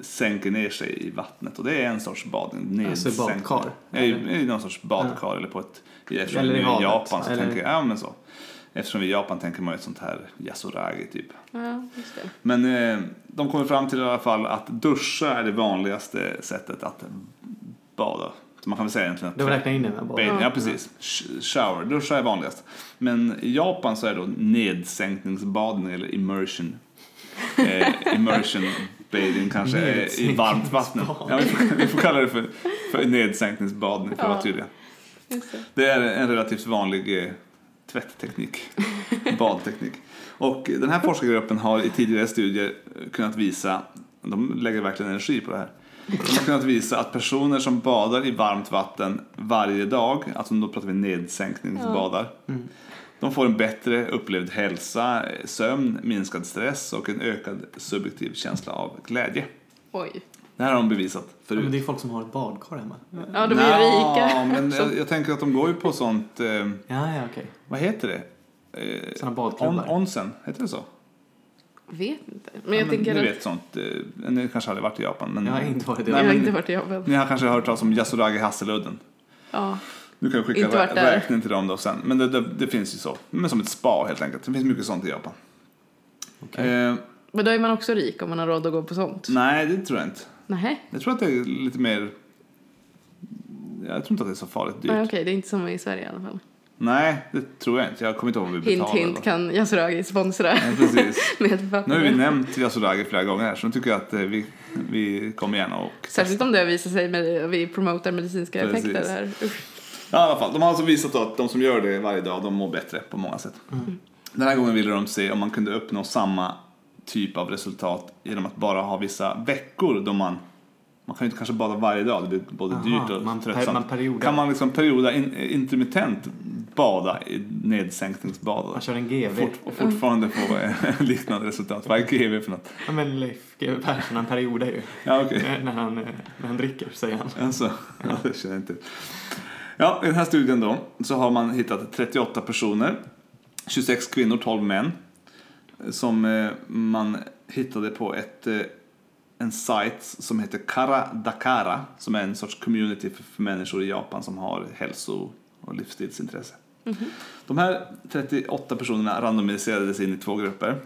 Speaker 1: sänker ner sig i vattnet och det är en sorts badning.
Speaker 2: Alltså badkar?
Speaker 1: Ja, i, i någon sorts badkar eller på ett...
Speaker 2: Eller i
Speaker 1: är i
Speaker 2: havet,
Speaker 1: Japan så
Speaker 2: eller-
Speaker 1: tänker jag, ja men så. Eftersom vi i Japan tänker man ju ett sånt här yasuragi typ.
Speaker 3: Ja, just det.
Speaker 1: Men eh, de kommer fram till i alla fall att duscha är det vanligaste sättet att bada. Så man kan väl säga egentligen att
Speaker 2: Du räknar in den baden?
Speaker 1: ja precis. Sh- Shower, duscha är vanligast. Men i Japan så är det då nedsänkningsbadning eller immersion. Eh, immersion bathing kanske är i varmt vatten. Ja, vi, får, vi får kalla det för, för nedsänkningsbadning för att vara tydliga.
Speaker 3: Det
Speaker 1: är en relativt vanlig eh, tvättteknik, badteknik. Och den här forskargruppen har i tidigare studier kunnat visa, de lägger verkligen energi på det här, de har kunnat visa att personer som badar i varmt vatten varje dag, alltså då pratar vi nedsänkningsbadar, de får en bättre upplevd hälsa, sömn, minskad stress och en ökad subjektiv känsla av glädje.
Speaker 3: Oj.
Speaker 1: Det här har de bevisat
Speaker 2: Ja,
Speaker 1: förut.
Speaker 2: men det är folk som har ett badkar hemma.
Speaker 3: Ja, de är ju rika.
Speaker 1: men [laughs] jag, jag tänker att de går ju på sånt, eh,
Speaker 2: Ja, ja, okej.
Speaker 1: vad heter det? Eh,
Speaker 2: Såna
Speaker 1: on,
Speaker 2: badklubbar.
Speaker 1: onsen, heter det så?
Speaker 3: Vet inte. Men
Speaker 1: Ja,
Speaker 3: jag tänker
Speaker 1: ni
Speaker 3: att...
Speaker 1: vet sånt, eh, ni kanske aldrig varit i Japan men
Speaker 2: Jag har inte varit i
Speaker 1: Nej,
Speaker 3: jag har
Speaker 1: men-
Speaker 3: inte varit i Japan.
Speaker 1: ni har kanske hört talas om Yasuragi Hasseludden.
Speaker 3: Ja.
Speaker 1: Du kan skicka rä-
Speaker 3: där.
Speaker 1: räkning till dem då sen. Men det, det, det finns ju så. Men som ett spa helt enkelt. Det finns mycket sånt i Japan.
Speaker 2: Okej.
Speaker 1: Eh,
Speaker 3: Men då är man också rik om man har råd att gå på sånt.
Speaker 1: nej, det tror jag inte.
Speaker 3: Nej.
Speaker 1: Jag tror att det är lite mer... Jag tror inte att det är så farligt dyrt.
Speaker 3: Nej, okej, det är inte som i Sverige i alla fall.
Speaker 1: Nej, det tror jag inte. Jag kommer inte ihåg vad vi
Speaker 3: Hint,
Speaker 1: betalade.
Speaker 3: hint kan Yasuragi sponsra
Speaker 1: Ja, precis. [laughs]
Speaker 3: med
Speaker 1: Nu har vi nämnt Yasuragi flera gånger här så nu tycker jag att eh, vi, vi kommer gärna och
Speaker 3: Särskilt om det visar sig med vi promotar medicinska
Speaker 1: Precis.
Speaker 3: effekter här. Usch.
Speaker 1: Ja, i alla fall. De har alltså visat att de som gör det varje dag, de mår bättre på många sätt. Den här gången ville de se om man kunde uppnå samma typ av resultat genom att bara ha vissa veckor då man man kan ju inte kanske bada varje dag, det blir både
Speaker 2: Aha,
Speaker 1: dyrt och
Speaker 2: man
Speaker 1: tröttsamt.
Speaker 2: man.
Speaker 1: Kan man liksom perioda in, intermittent bada i nedsänkningsbad
Speaker 2: Man kör en GV.
Speaker 1: fort, och fortfarande få [laughs] liknande resultat? Vad är GV för något?
Speaker 2: Ja, men Leif GW Persson, han periodar ju.
Speaker 1: Ja.
Speaker 2: Eh, När, han, eh, när han dricker, säger han.
Speaker 1: Alltså, [laughs] ja. det känner jag inte. Ja, i den här studien då så har man hittat 38 personer, 26 kvinnor, 12 män, som eh, man hittade på ett, eh, en sajt som heter Kara Dakara, som är en sorts community för, för människor i Japan som har hälso och livsstilsintresse. De här 38 personerna randomiserades in i två grupper.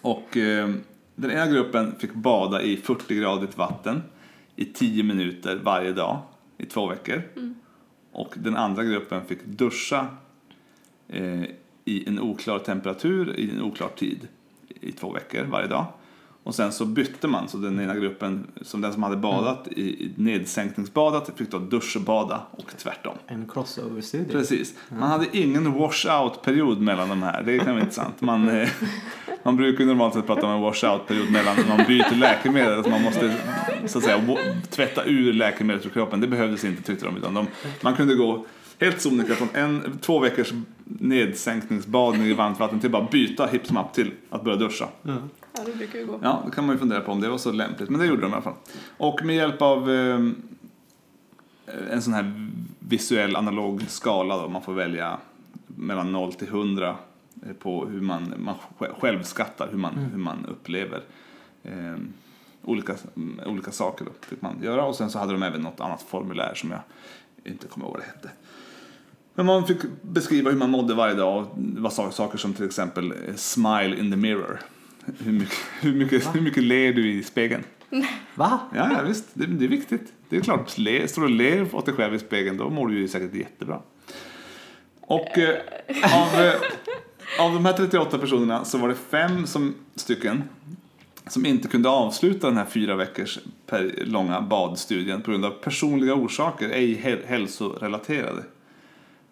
Speaker 1: Och eh, den ena gruppen fick bada i 40-gradigt vatten i 10 minuter varje dag i två veckor. Och den andra gruppen fick duscha eh, i en oklar temperatur i en oklar tid i två veckor varje dag. Och sen så bytte man, så den ena gruppen, som den som hade badat i, i nedsänkningsbadat, fick då duschbada och tvärtom.
Speaker 2: En crossover-studie.
Speaker 1: Precis. Man hade ingen wash-out-period mellan de här. Det kan vara intressant. Man, eh, man brukar normalt sett prata om en wash-out-period mellan när man byter läkemedel. Alltså man måste så att säga tvätta ur läkemedlet ur kroppen. Det behövdes inte tyckte de. Utan de man kunde gå helt sonika från en, två veckors nedsänkningsbadning i varmt vatten till bara byta hipp som happ till att börja duscha.
Speaker 3: Ja, det brukar ju gå.
Speaker 1: Ja, då kan man ju fundera på om det var så lämpligt, men det gjorde de i alla fall. Och med hjälp av eh, en sån här visuell analog skala då, man får välja mellan 0 till 100 eh, på hur man, man sj- själv skattar hur man, hur man upplever eh, olika, mm, olika saker då, fick man göra. Och sen så hade de även något annat formulär som jag inte kommer ihåg vad det hette. Men man fick beskriva hur man mådde varje dag och det var sa- saker som till exempel eh, smile in the mirror. Hur mycket, [laughs] hur mycket, hur mycket ler du i spegeln? [laughs]
Speaker 2: Va?
Speaker 1: Ja, ja visst, det, det är viktigt. Det är klart, le, står du och ler åt dig själv i spegeln då mår du ju säkert jättebra. Och eh, av, eh, av de här 38 personerna så var det fem som, stycken som inte kunde avsluta den här fyra veckors per, långa badstudien på grund av personliga orsaker, ej häl- hälsorelaterade.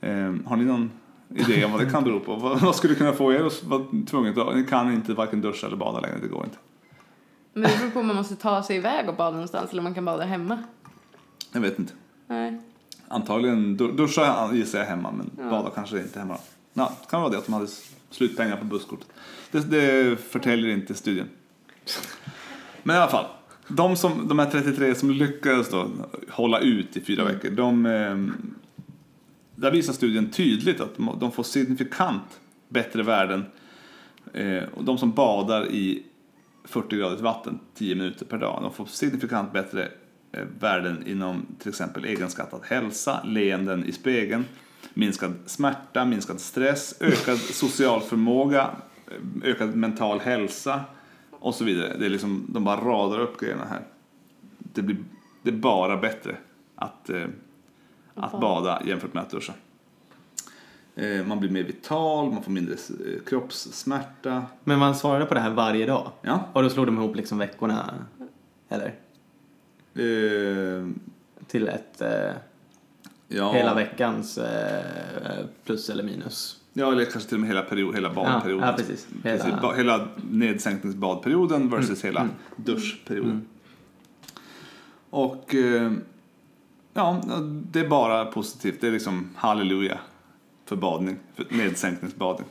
Speaker 1: Eh, har ni någon idé om vad det kan bero på? vad, vad skulle kunna få er att vara tvunget att, ni kan inte varken duscha eller bada längre, det går inte.
Speaker 3: Men det beror på om man måste ta sig iväg och bada någonstans eller man kan bada hemma.
Speaker 1: Jag vet inte.
Speaker 3: Nej.
Speaker 1: Antagligen du- duscha gissar jag hemma men
Speaker 3: Ja.
Speaker 1: bada kanske inte hemma. Ja, det kan vara det att de hade slutpengar på busskortet. Det, det förtäljer inte studien. Men i alla fall, de, som, de här 33 som lyckades då hålla ut i fyra veckor, de, eh, där visar studien tydligt att de- får signifikant bättre värden. Eh, och de som badar i 40 gradigt vatten 10 minuter per dag. De får signifikant bättre eh, värden inom till exempel egenskattad hälsa, leenden i spegeln, minskad smärta, minskad stress, ökad social förmåga, eh, ökad mental hälsa och så vidare. Det är liksom, de bara radar upp grejerna här. Det, blir, det är bara bättre att, eh, att bada jämfört med att duscha. Eh, man blir mer vital, man får mindre eh, kroppssmärta.
Speaker 2: Men man svarade på det här varje dag?
Speaker 1: Ja.
Speaker 2: Och då slog de ihop liksom veckorna? Eller?
Speaker 1: Eh,
Speaker 2: Till ett eh,
Speaker 1: ja.
Speaker 2: hela veckans eh, plus eller minus?
Speaker 1: Ja, eller kanske till och med hela, period, hela
Speaker 2: Ja,
Speaker 1: badperioden.
Speaker 2: ja, precis.
Speaker 1: Hela,
Speaker 2: Hela-
Speaker 1: ba, hela nedsänkningsbadperioden versus hela duschperioden.
Speaker 2: Mm.
Speaker 1: Och ja, det är bara positivt. Det är liksom halleluja för badning, för nedsänkningsbadning.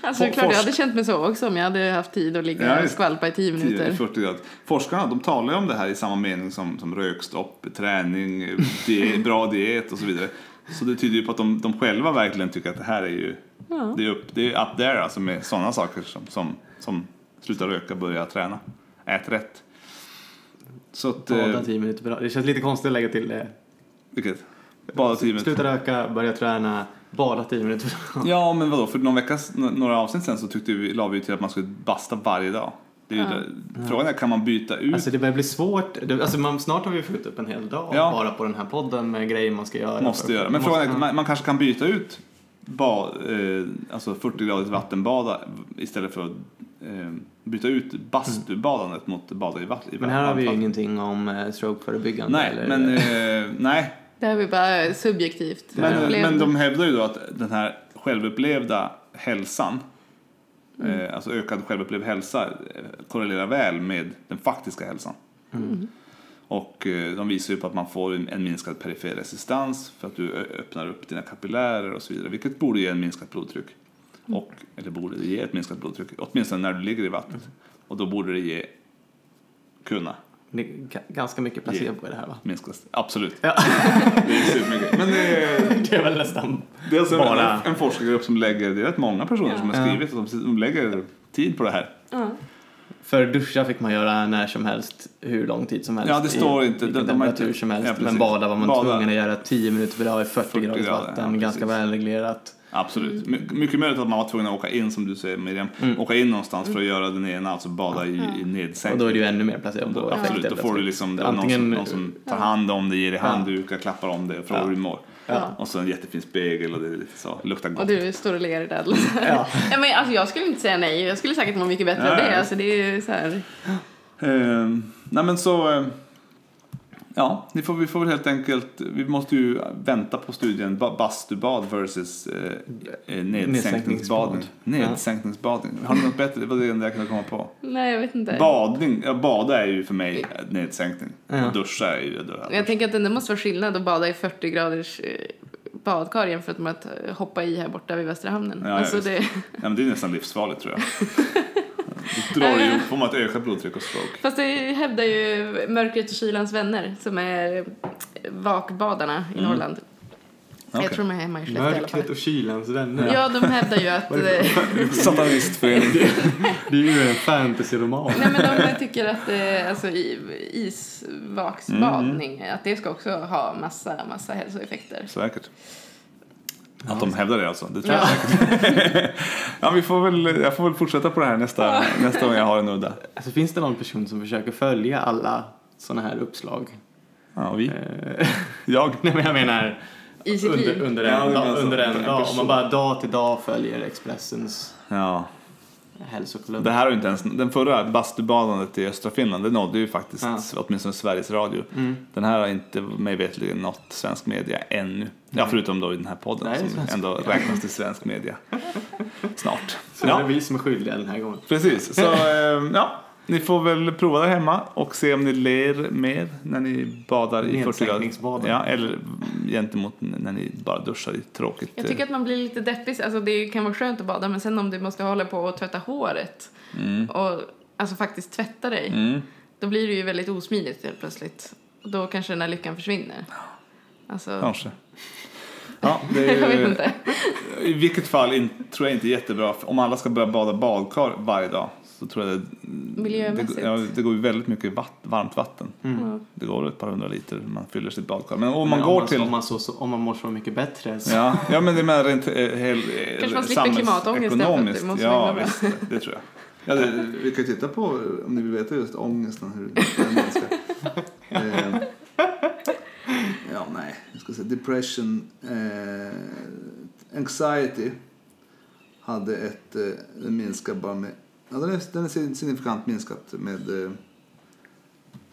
Speaker 3: Alltså det är klart, jag hade känt mig så också om jag hade haft tid att ligga
Speaker 1: Ja,
Speaker 3: och skvalpa i tio
Speaker 1: 10,
Speaker 3: minuter.
Speaker 1: 40 grader. Forskarna de talar ju om det här i samma mening som, som rökstopp, träning, die, [laughs] bra diet och så vidare. Så det tyder ju på att de, de själva verkligen tycker att det här är ju
Speaker 3: Ja.
Speaker 1: det är upp, det är up there alltså med sådana saker som, som, som sluta röka, börja träna, ät rätt. Så att,
Speaker 2: Bada
Speaker 1: eh,
Speaker 2: tio minuter per dag. Det känns lite konstigt att lägga till det.
Speaker 1: vilket? Bada tio minuter.
Speaker 2: Sluta röka, börja träna, bada tio minuter per dag.
Speaker 1: Ja, men vadå, för någon vecka, några avsnitt sen så tyckte vi, la vi till att man skulle basta varje dag. Det är ju det. Frågan är, kan man byta ut?
Speaker 2: Alltså det börjar bli svårt. Det, alltså man, snart har vi fyllt upp en hel dag
Speaker 1: Ja.
Speaker 2: bara på den här podden med grejer man ska göra.
Speaker 1: Måste göra. Men
Speaker 2: måste-
Speaker 1: frågan är, man, man kanske kan byta ut bad, eh, alltså 40 graders vattenbada istället för eh, byta ut bastubadandet mot bada i vatten.
Speaker 2: Men här har vi ju ingenting om eh, strokeförebyggande.
Speaker 1: Nej,
Speaker 2: eller,
Speaker 1: men eh, nej.
Speaker 3: Det här är bara subjektivt.
Speaker 1: Men, men de hävdar ju då att den här självupplevda hälsan,
Speaker 3: Mm.
Speaker 1: eh, alltså ökad självupplevd hälsa, eh, korrelerar väl med den faktiska hälsan.
Speaker 3: Mm.
Speaker 1: Och eh, de visar ju på att man får en, minskad perifer resistans för att du öppnar upp dina kapillärer och så vidare, vilket borde ge en minskat blodtryck. Och, eller borde det ge ett minskat blodtryck, åtminstone när du ligger i vattnet.
Speaker 3: Mm.
Speaker 1: Och då borde det ge, kunna
Speaker 2: Det är ga- ganska mycket placebo i det här va?
Speaker 1: minskas. Absolut.
Speaker 2: Ja. [laughs]
Speaker 1: Det är supermycket. Men det är, [laughs]
Speaker 2: det är väl nästan
Speaker 1: Det är
Speaker 2: Bara-
Speaker 1: en, en forskargrupp som lägger, det är rätt många personer som har
Speaker 2: Ja.
Speaker 1: skrivit och de, de lägger tid på det här.
Speaker 3: Ja.
Speaker 2: För duscha fick man göra när som helst, hur lång tid som helst.
Speaker 1: Ja, det står
Speaker 2: i
Speaker 1: inte. har
Speaker 2: temperatur
Speaker 1: inte-
Speaker 2: som helst.
Speaker 1: Ja,
Speaker 2: men bada var man
Speaker 1: Bada.
Speaker 2: tvungen att göra 10 minuter per dag i 40,
Speaker 1: 40
Speaker 2: graders
Speaker 1: grader,
Speaker 2: vatten.
Speaker 1: ja,
Speaker 2: ganska välreglerat.
Speaker 1: Absolut. My, mycket möjligt att man var tvungen att åka in, som du säger Miriam,
Speaker 2: Mm.
Speaker 1: åka in någonstans för att göra den ena, alltså bada i, i
Speaker 2: Och
Speaker 1: nedsänkning.
Speaker 2: då är det ju ännu mer placebo.
Speaker 1: Då, absolut, då får du liksom
Speaker 2: Antingen-
Speaker 1: någon, som, någon som tar hand om det, ger dig handdukar, klappar om det och frågar
Speaker 2: Ja.
Speaker 1: hur du mår.
Speaker 3: Ja.
Speaker 1: Och så en jättefin spegel och det är lite så, luktar gott.
Speaker 3: Och du står och ler där.
Speaker 2: Ja. [laughs]
Speaker 3: ja, men alltså, jag skulle inte säga nej. Jag skulle säkert må mycket bättre
Speaker 1: Ja,
Speaker 3: av det. Alltså, det är så här.
Speaker 1: Eh, nej men så, eh, ja, ni får, vi får väl helt enkelt, vi måste ju vänta på studien ba- bastubad versus eh, eh, nedsänkningsbadning.
Speaker 2: Nedsänkningsbad.
Speaker 1: Nedsänkningsbadning. Har ni något bättre? Det var det enda jag kunde komma på.
Speaker 3: Nej, jag vet inte.
Speaker 1: Badning, ja, bada är ju för mig nedsänkning.
Speaker 2: Ja.
Speaker 1: Och duscha är ju det.
Speaker 3: Jag tänker att det måste vara skillnad att bada i 40 graders eh, badkar jämfört med att eh, hoppa i här borta vid Västra hamnen.
Speaker 1: Ja, ja,
Speaker 3: alltså, det,
Speaker 1: Ja, men det är nästan livsfarligt tror jag. [laughs] Drar det ju, får man ett ökat blodtryck och stroke.
Speaker 3: fast det hävdar ju Mörkret och Kylans vänner som är vakbadarna i Norrland.
Speaker 1: Okej.
Speaker 3: Jag tror de är hemma i Skellefteå
Speaker 2: Mörkret och kylans vänner.
Speaker 3: Ja, de hävdar ju [laughs] att... eh, [laughs]
Speaker 1: Satanistförening. [laughs]
Speaker 2: Det är ju en fantasyroman.
Speaker 3: Nej men de tycker att eh, alltså, isvaksbadning,
Speaker 1: Mm.
Speaker 3: att det ska också ha massa, massa hälsoeffekter.
Speaker 1: Säkert. Att de hävdar det alltså, det tror jag
Speaker 3: Ja.
Speaker 1: säkert. [laughs] ja, vi får väl, jag får väl fortsätta på det här nästa, nästa gång jag har en udda.
Speaker 2: Alltså, finns det någon person som försöker följa alla sådana här uppslag?
Speaker 1: Ja, vi.
Speaker 2: Eh,
Speaker 1: Jag. [laughs]
Speaker 2: Nej men jag menar under, under
Speaker 1: Ja,
Speaker 2: en,
Speaker 1: det
Speaker 2: dag,
Speaker 1: menar så.
Speaker 2: under en
Speaker 1: En
Speaker 2: dag. Om man bara dag till dag följer Expressens
Speaker 1: Ja.
Speaker 2: Hälsokolumn.
Speaker 1: Det här har ju inte ens, den förra bastubadandet i östra Finland, det nådde ju faktiskt
Speaker 2: Ja.
Speaker 1: åtminstone Sveriges Radio.
Speaker 2: Mm.
Speaker 1: Den här har inte mig veterligen nått svensk media ännu. Ja, förutom då i den här podden
Speaker 2: Nej,
Speaker 1: som ändå räknas till svensk media. [laughs] Snart.
Speaker 2: Så det är
Speaker 1: Ja,
Speaker 2: vi som är skyldiga den här gången.
Speaker 1: precis. Så [laughs] eh, ja, ni får väl prova där hemma och se om ni ler mer när ni badar i 40 grader. Ja, eller gentemot när ni bara duschar i tråkigt.
Speaker 3: Jag tycker att man blir lite deppig. Alltså det kan vara skönt att bada men sen om du måste hålla på och tvätta håret
Speaker 1: Mm.
Speaker 3: och alltså faktiskt tvätta dig,
Speaker 1: Mm.
Speaker 3: då blir det ju väldigt osmidigt helt plötsligt. Och då kanske den här lyckan försvinner. Alltså,
Speaker 1: Kanske. [laughs] Ja, det är
Speaker 3: Jag vet
Speaker 1: ju,
Speaker 3: inte.
Speaker 1: I vilket fall in, tror jag inte är jättebra. Om alla ska börja bada badkar varje dag så tror jag det, det, ja, det går ju väldigt mycket vatt, varmt vatten.
Speaker 3: Ja.
Speaker 1: Det går ett par hundra liter man fyller sitt badkar. Men om man
Speaker 2: Men
Speaker 1: går
Speaker 2: om
Speaker 1: till...
Speaker 2: Om man, så, så, om man mår så mycket bättre så...
Speaker 1: Ja, ja men det är rent eh, hel,
Speaker 3: Kanske man slipper klimatångest måste
Speaker 1: Ja, visst, det, det tror jag. Ja, det, vi kan ju titta på, om ni vill veta just ångesten, hur den minskar. eh, ja, nej, jag ska säga depression, eh, anxiety hade ett, eh, minskar bara med, ja den är, den är signifikant minskat med, eh,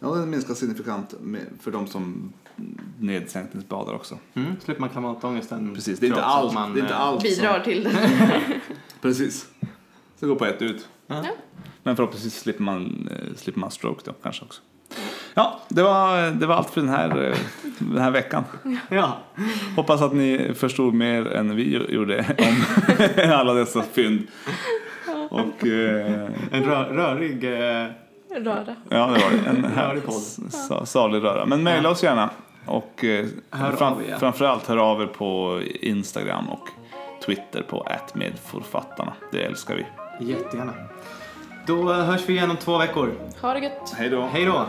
Speaker 1: ja den minskar signifikant med, för de som nedsänkningsbadar också.
Speaker 2: Mm, slipper man klimatångesten.
Speaker 1: Precis, det är inte allt,
Speaker 2: man,
Speaker 1: det är inte
Speaker 2: eh,
Speaker 1: allt
Speaker 3: Bidrar till det. [laughs]
Speaker 1: Precis. Så gå på ett ut.
Speaker 2: Ja.
Speaker 1: Men förhoppningsvis slipper man, eh, slipper man stroke då kanske också. Ja, det var, det var allt för den här, den här veckan.
Speaker 2: Ja.
Speaker 1: Hoppas att ni förstod mer än vi gjorde om [laughs] alla dessa fynd. Och eh,
Speaker 2: En rö rörig... Eh,
Speaker 3: Röra.
Speaker 1: ja, det var det. En [laughs] här,
Speaker 2: Rörig podd.
Speaker 1: sa- salig röra. Men mejla oss gärna. Och eh, fram,
Speaker 2: er.
Speaker 1: framförallt hör av er på Instagram och Twitter på @medförfattarna. Det älskar vi.
Speaker 2: jättegärna. Då eh, hörs vi igen om två veckor.
Speaker 3: Ha det gött.
Speaker 1: Hej då.
Speaker 2: Hej då!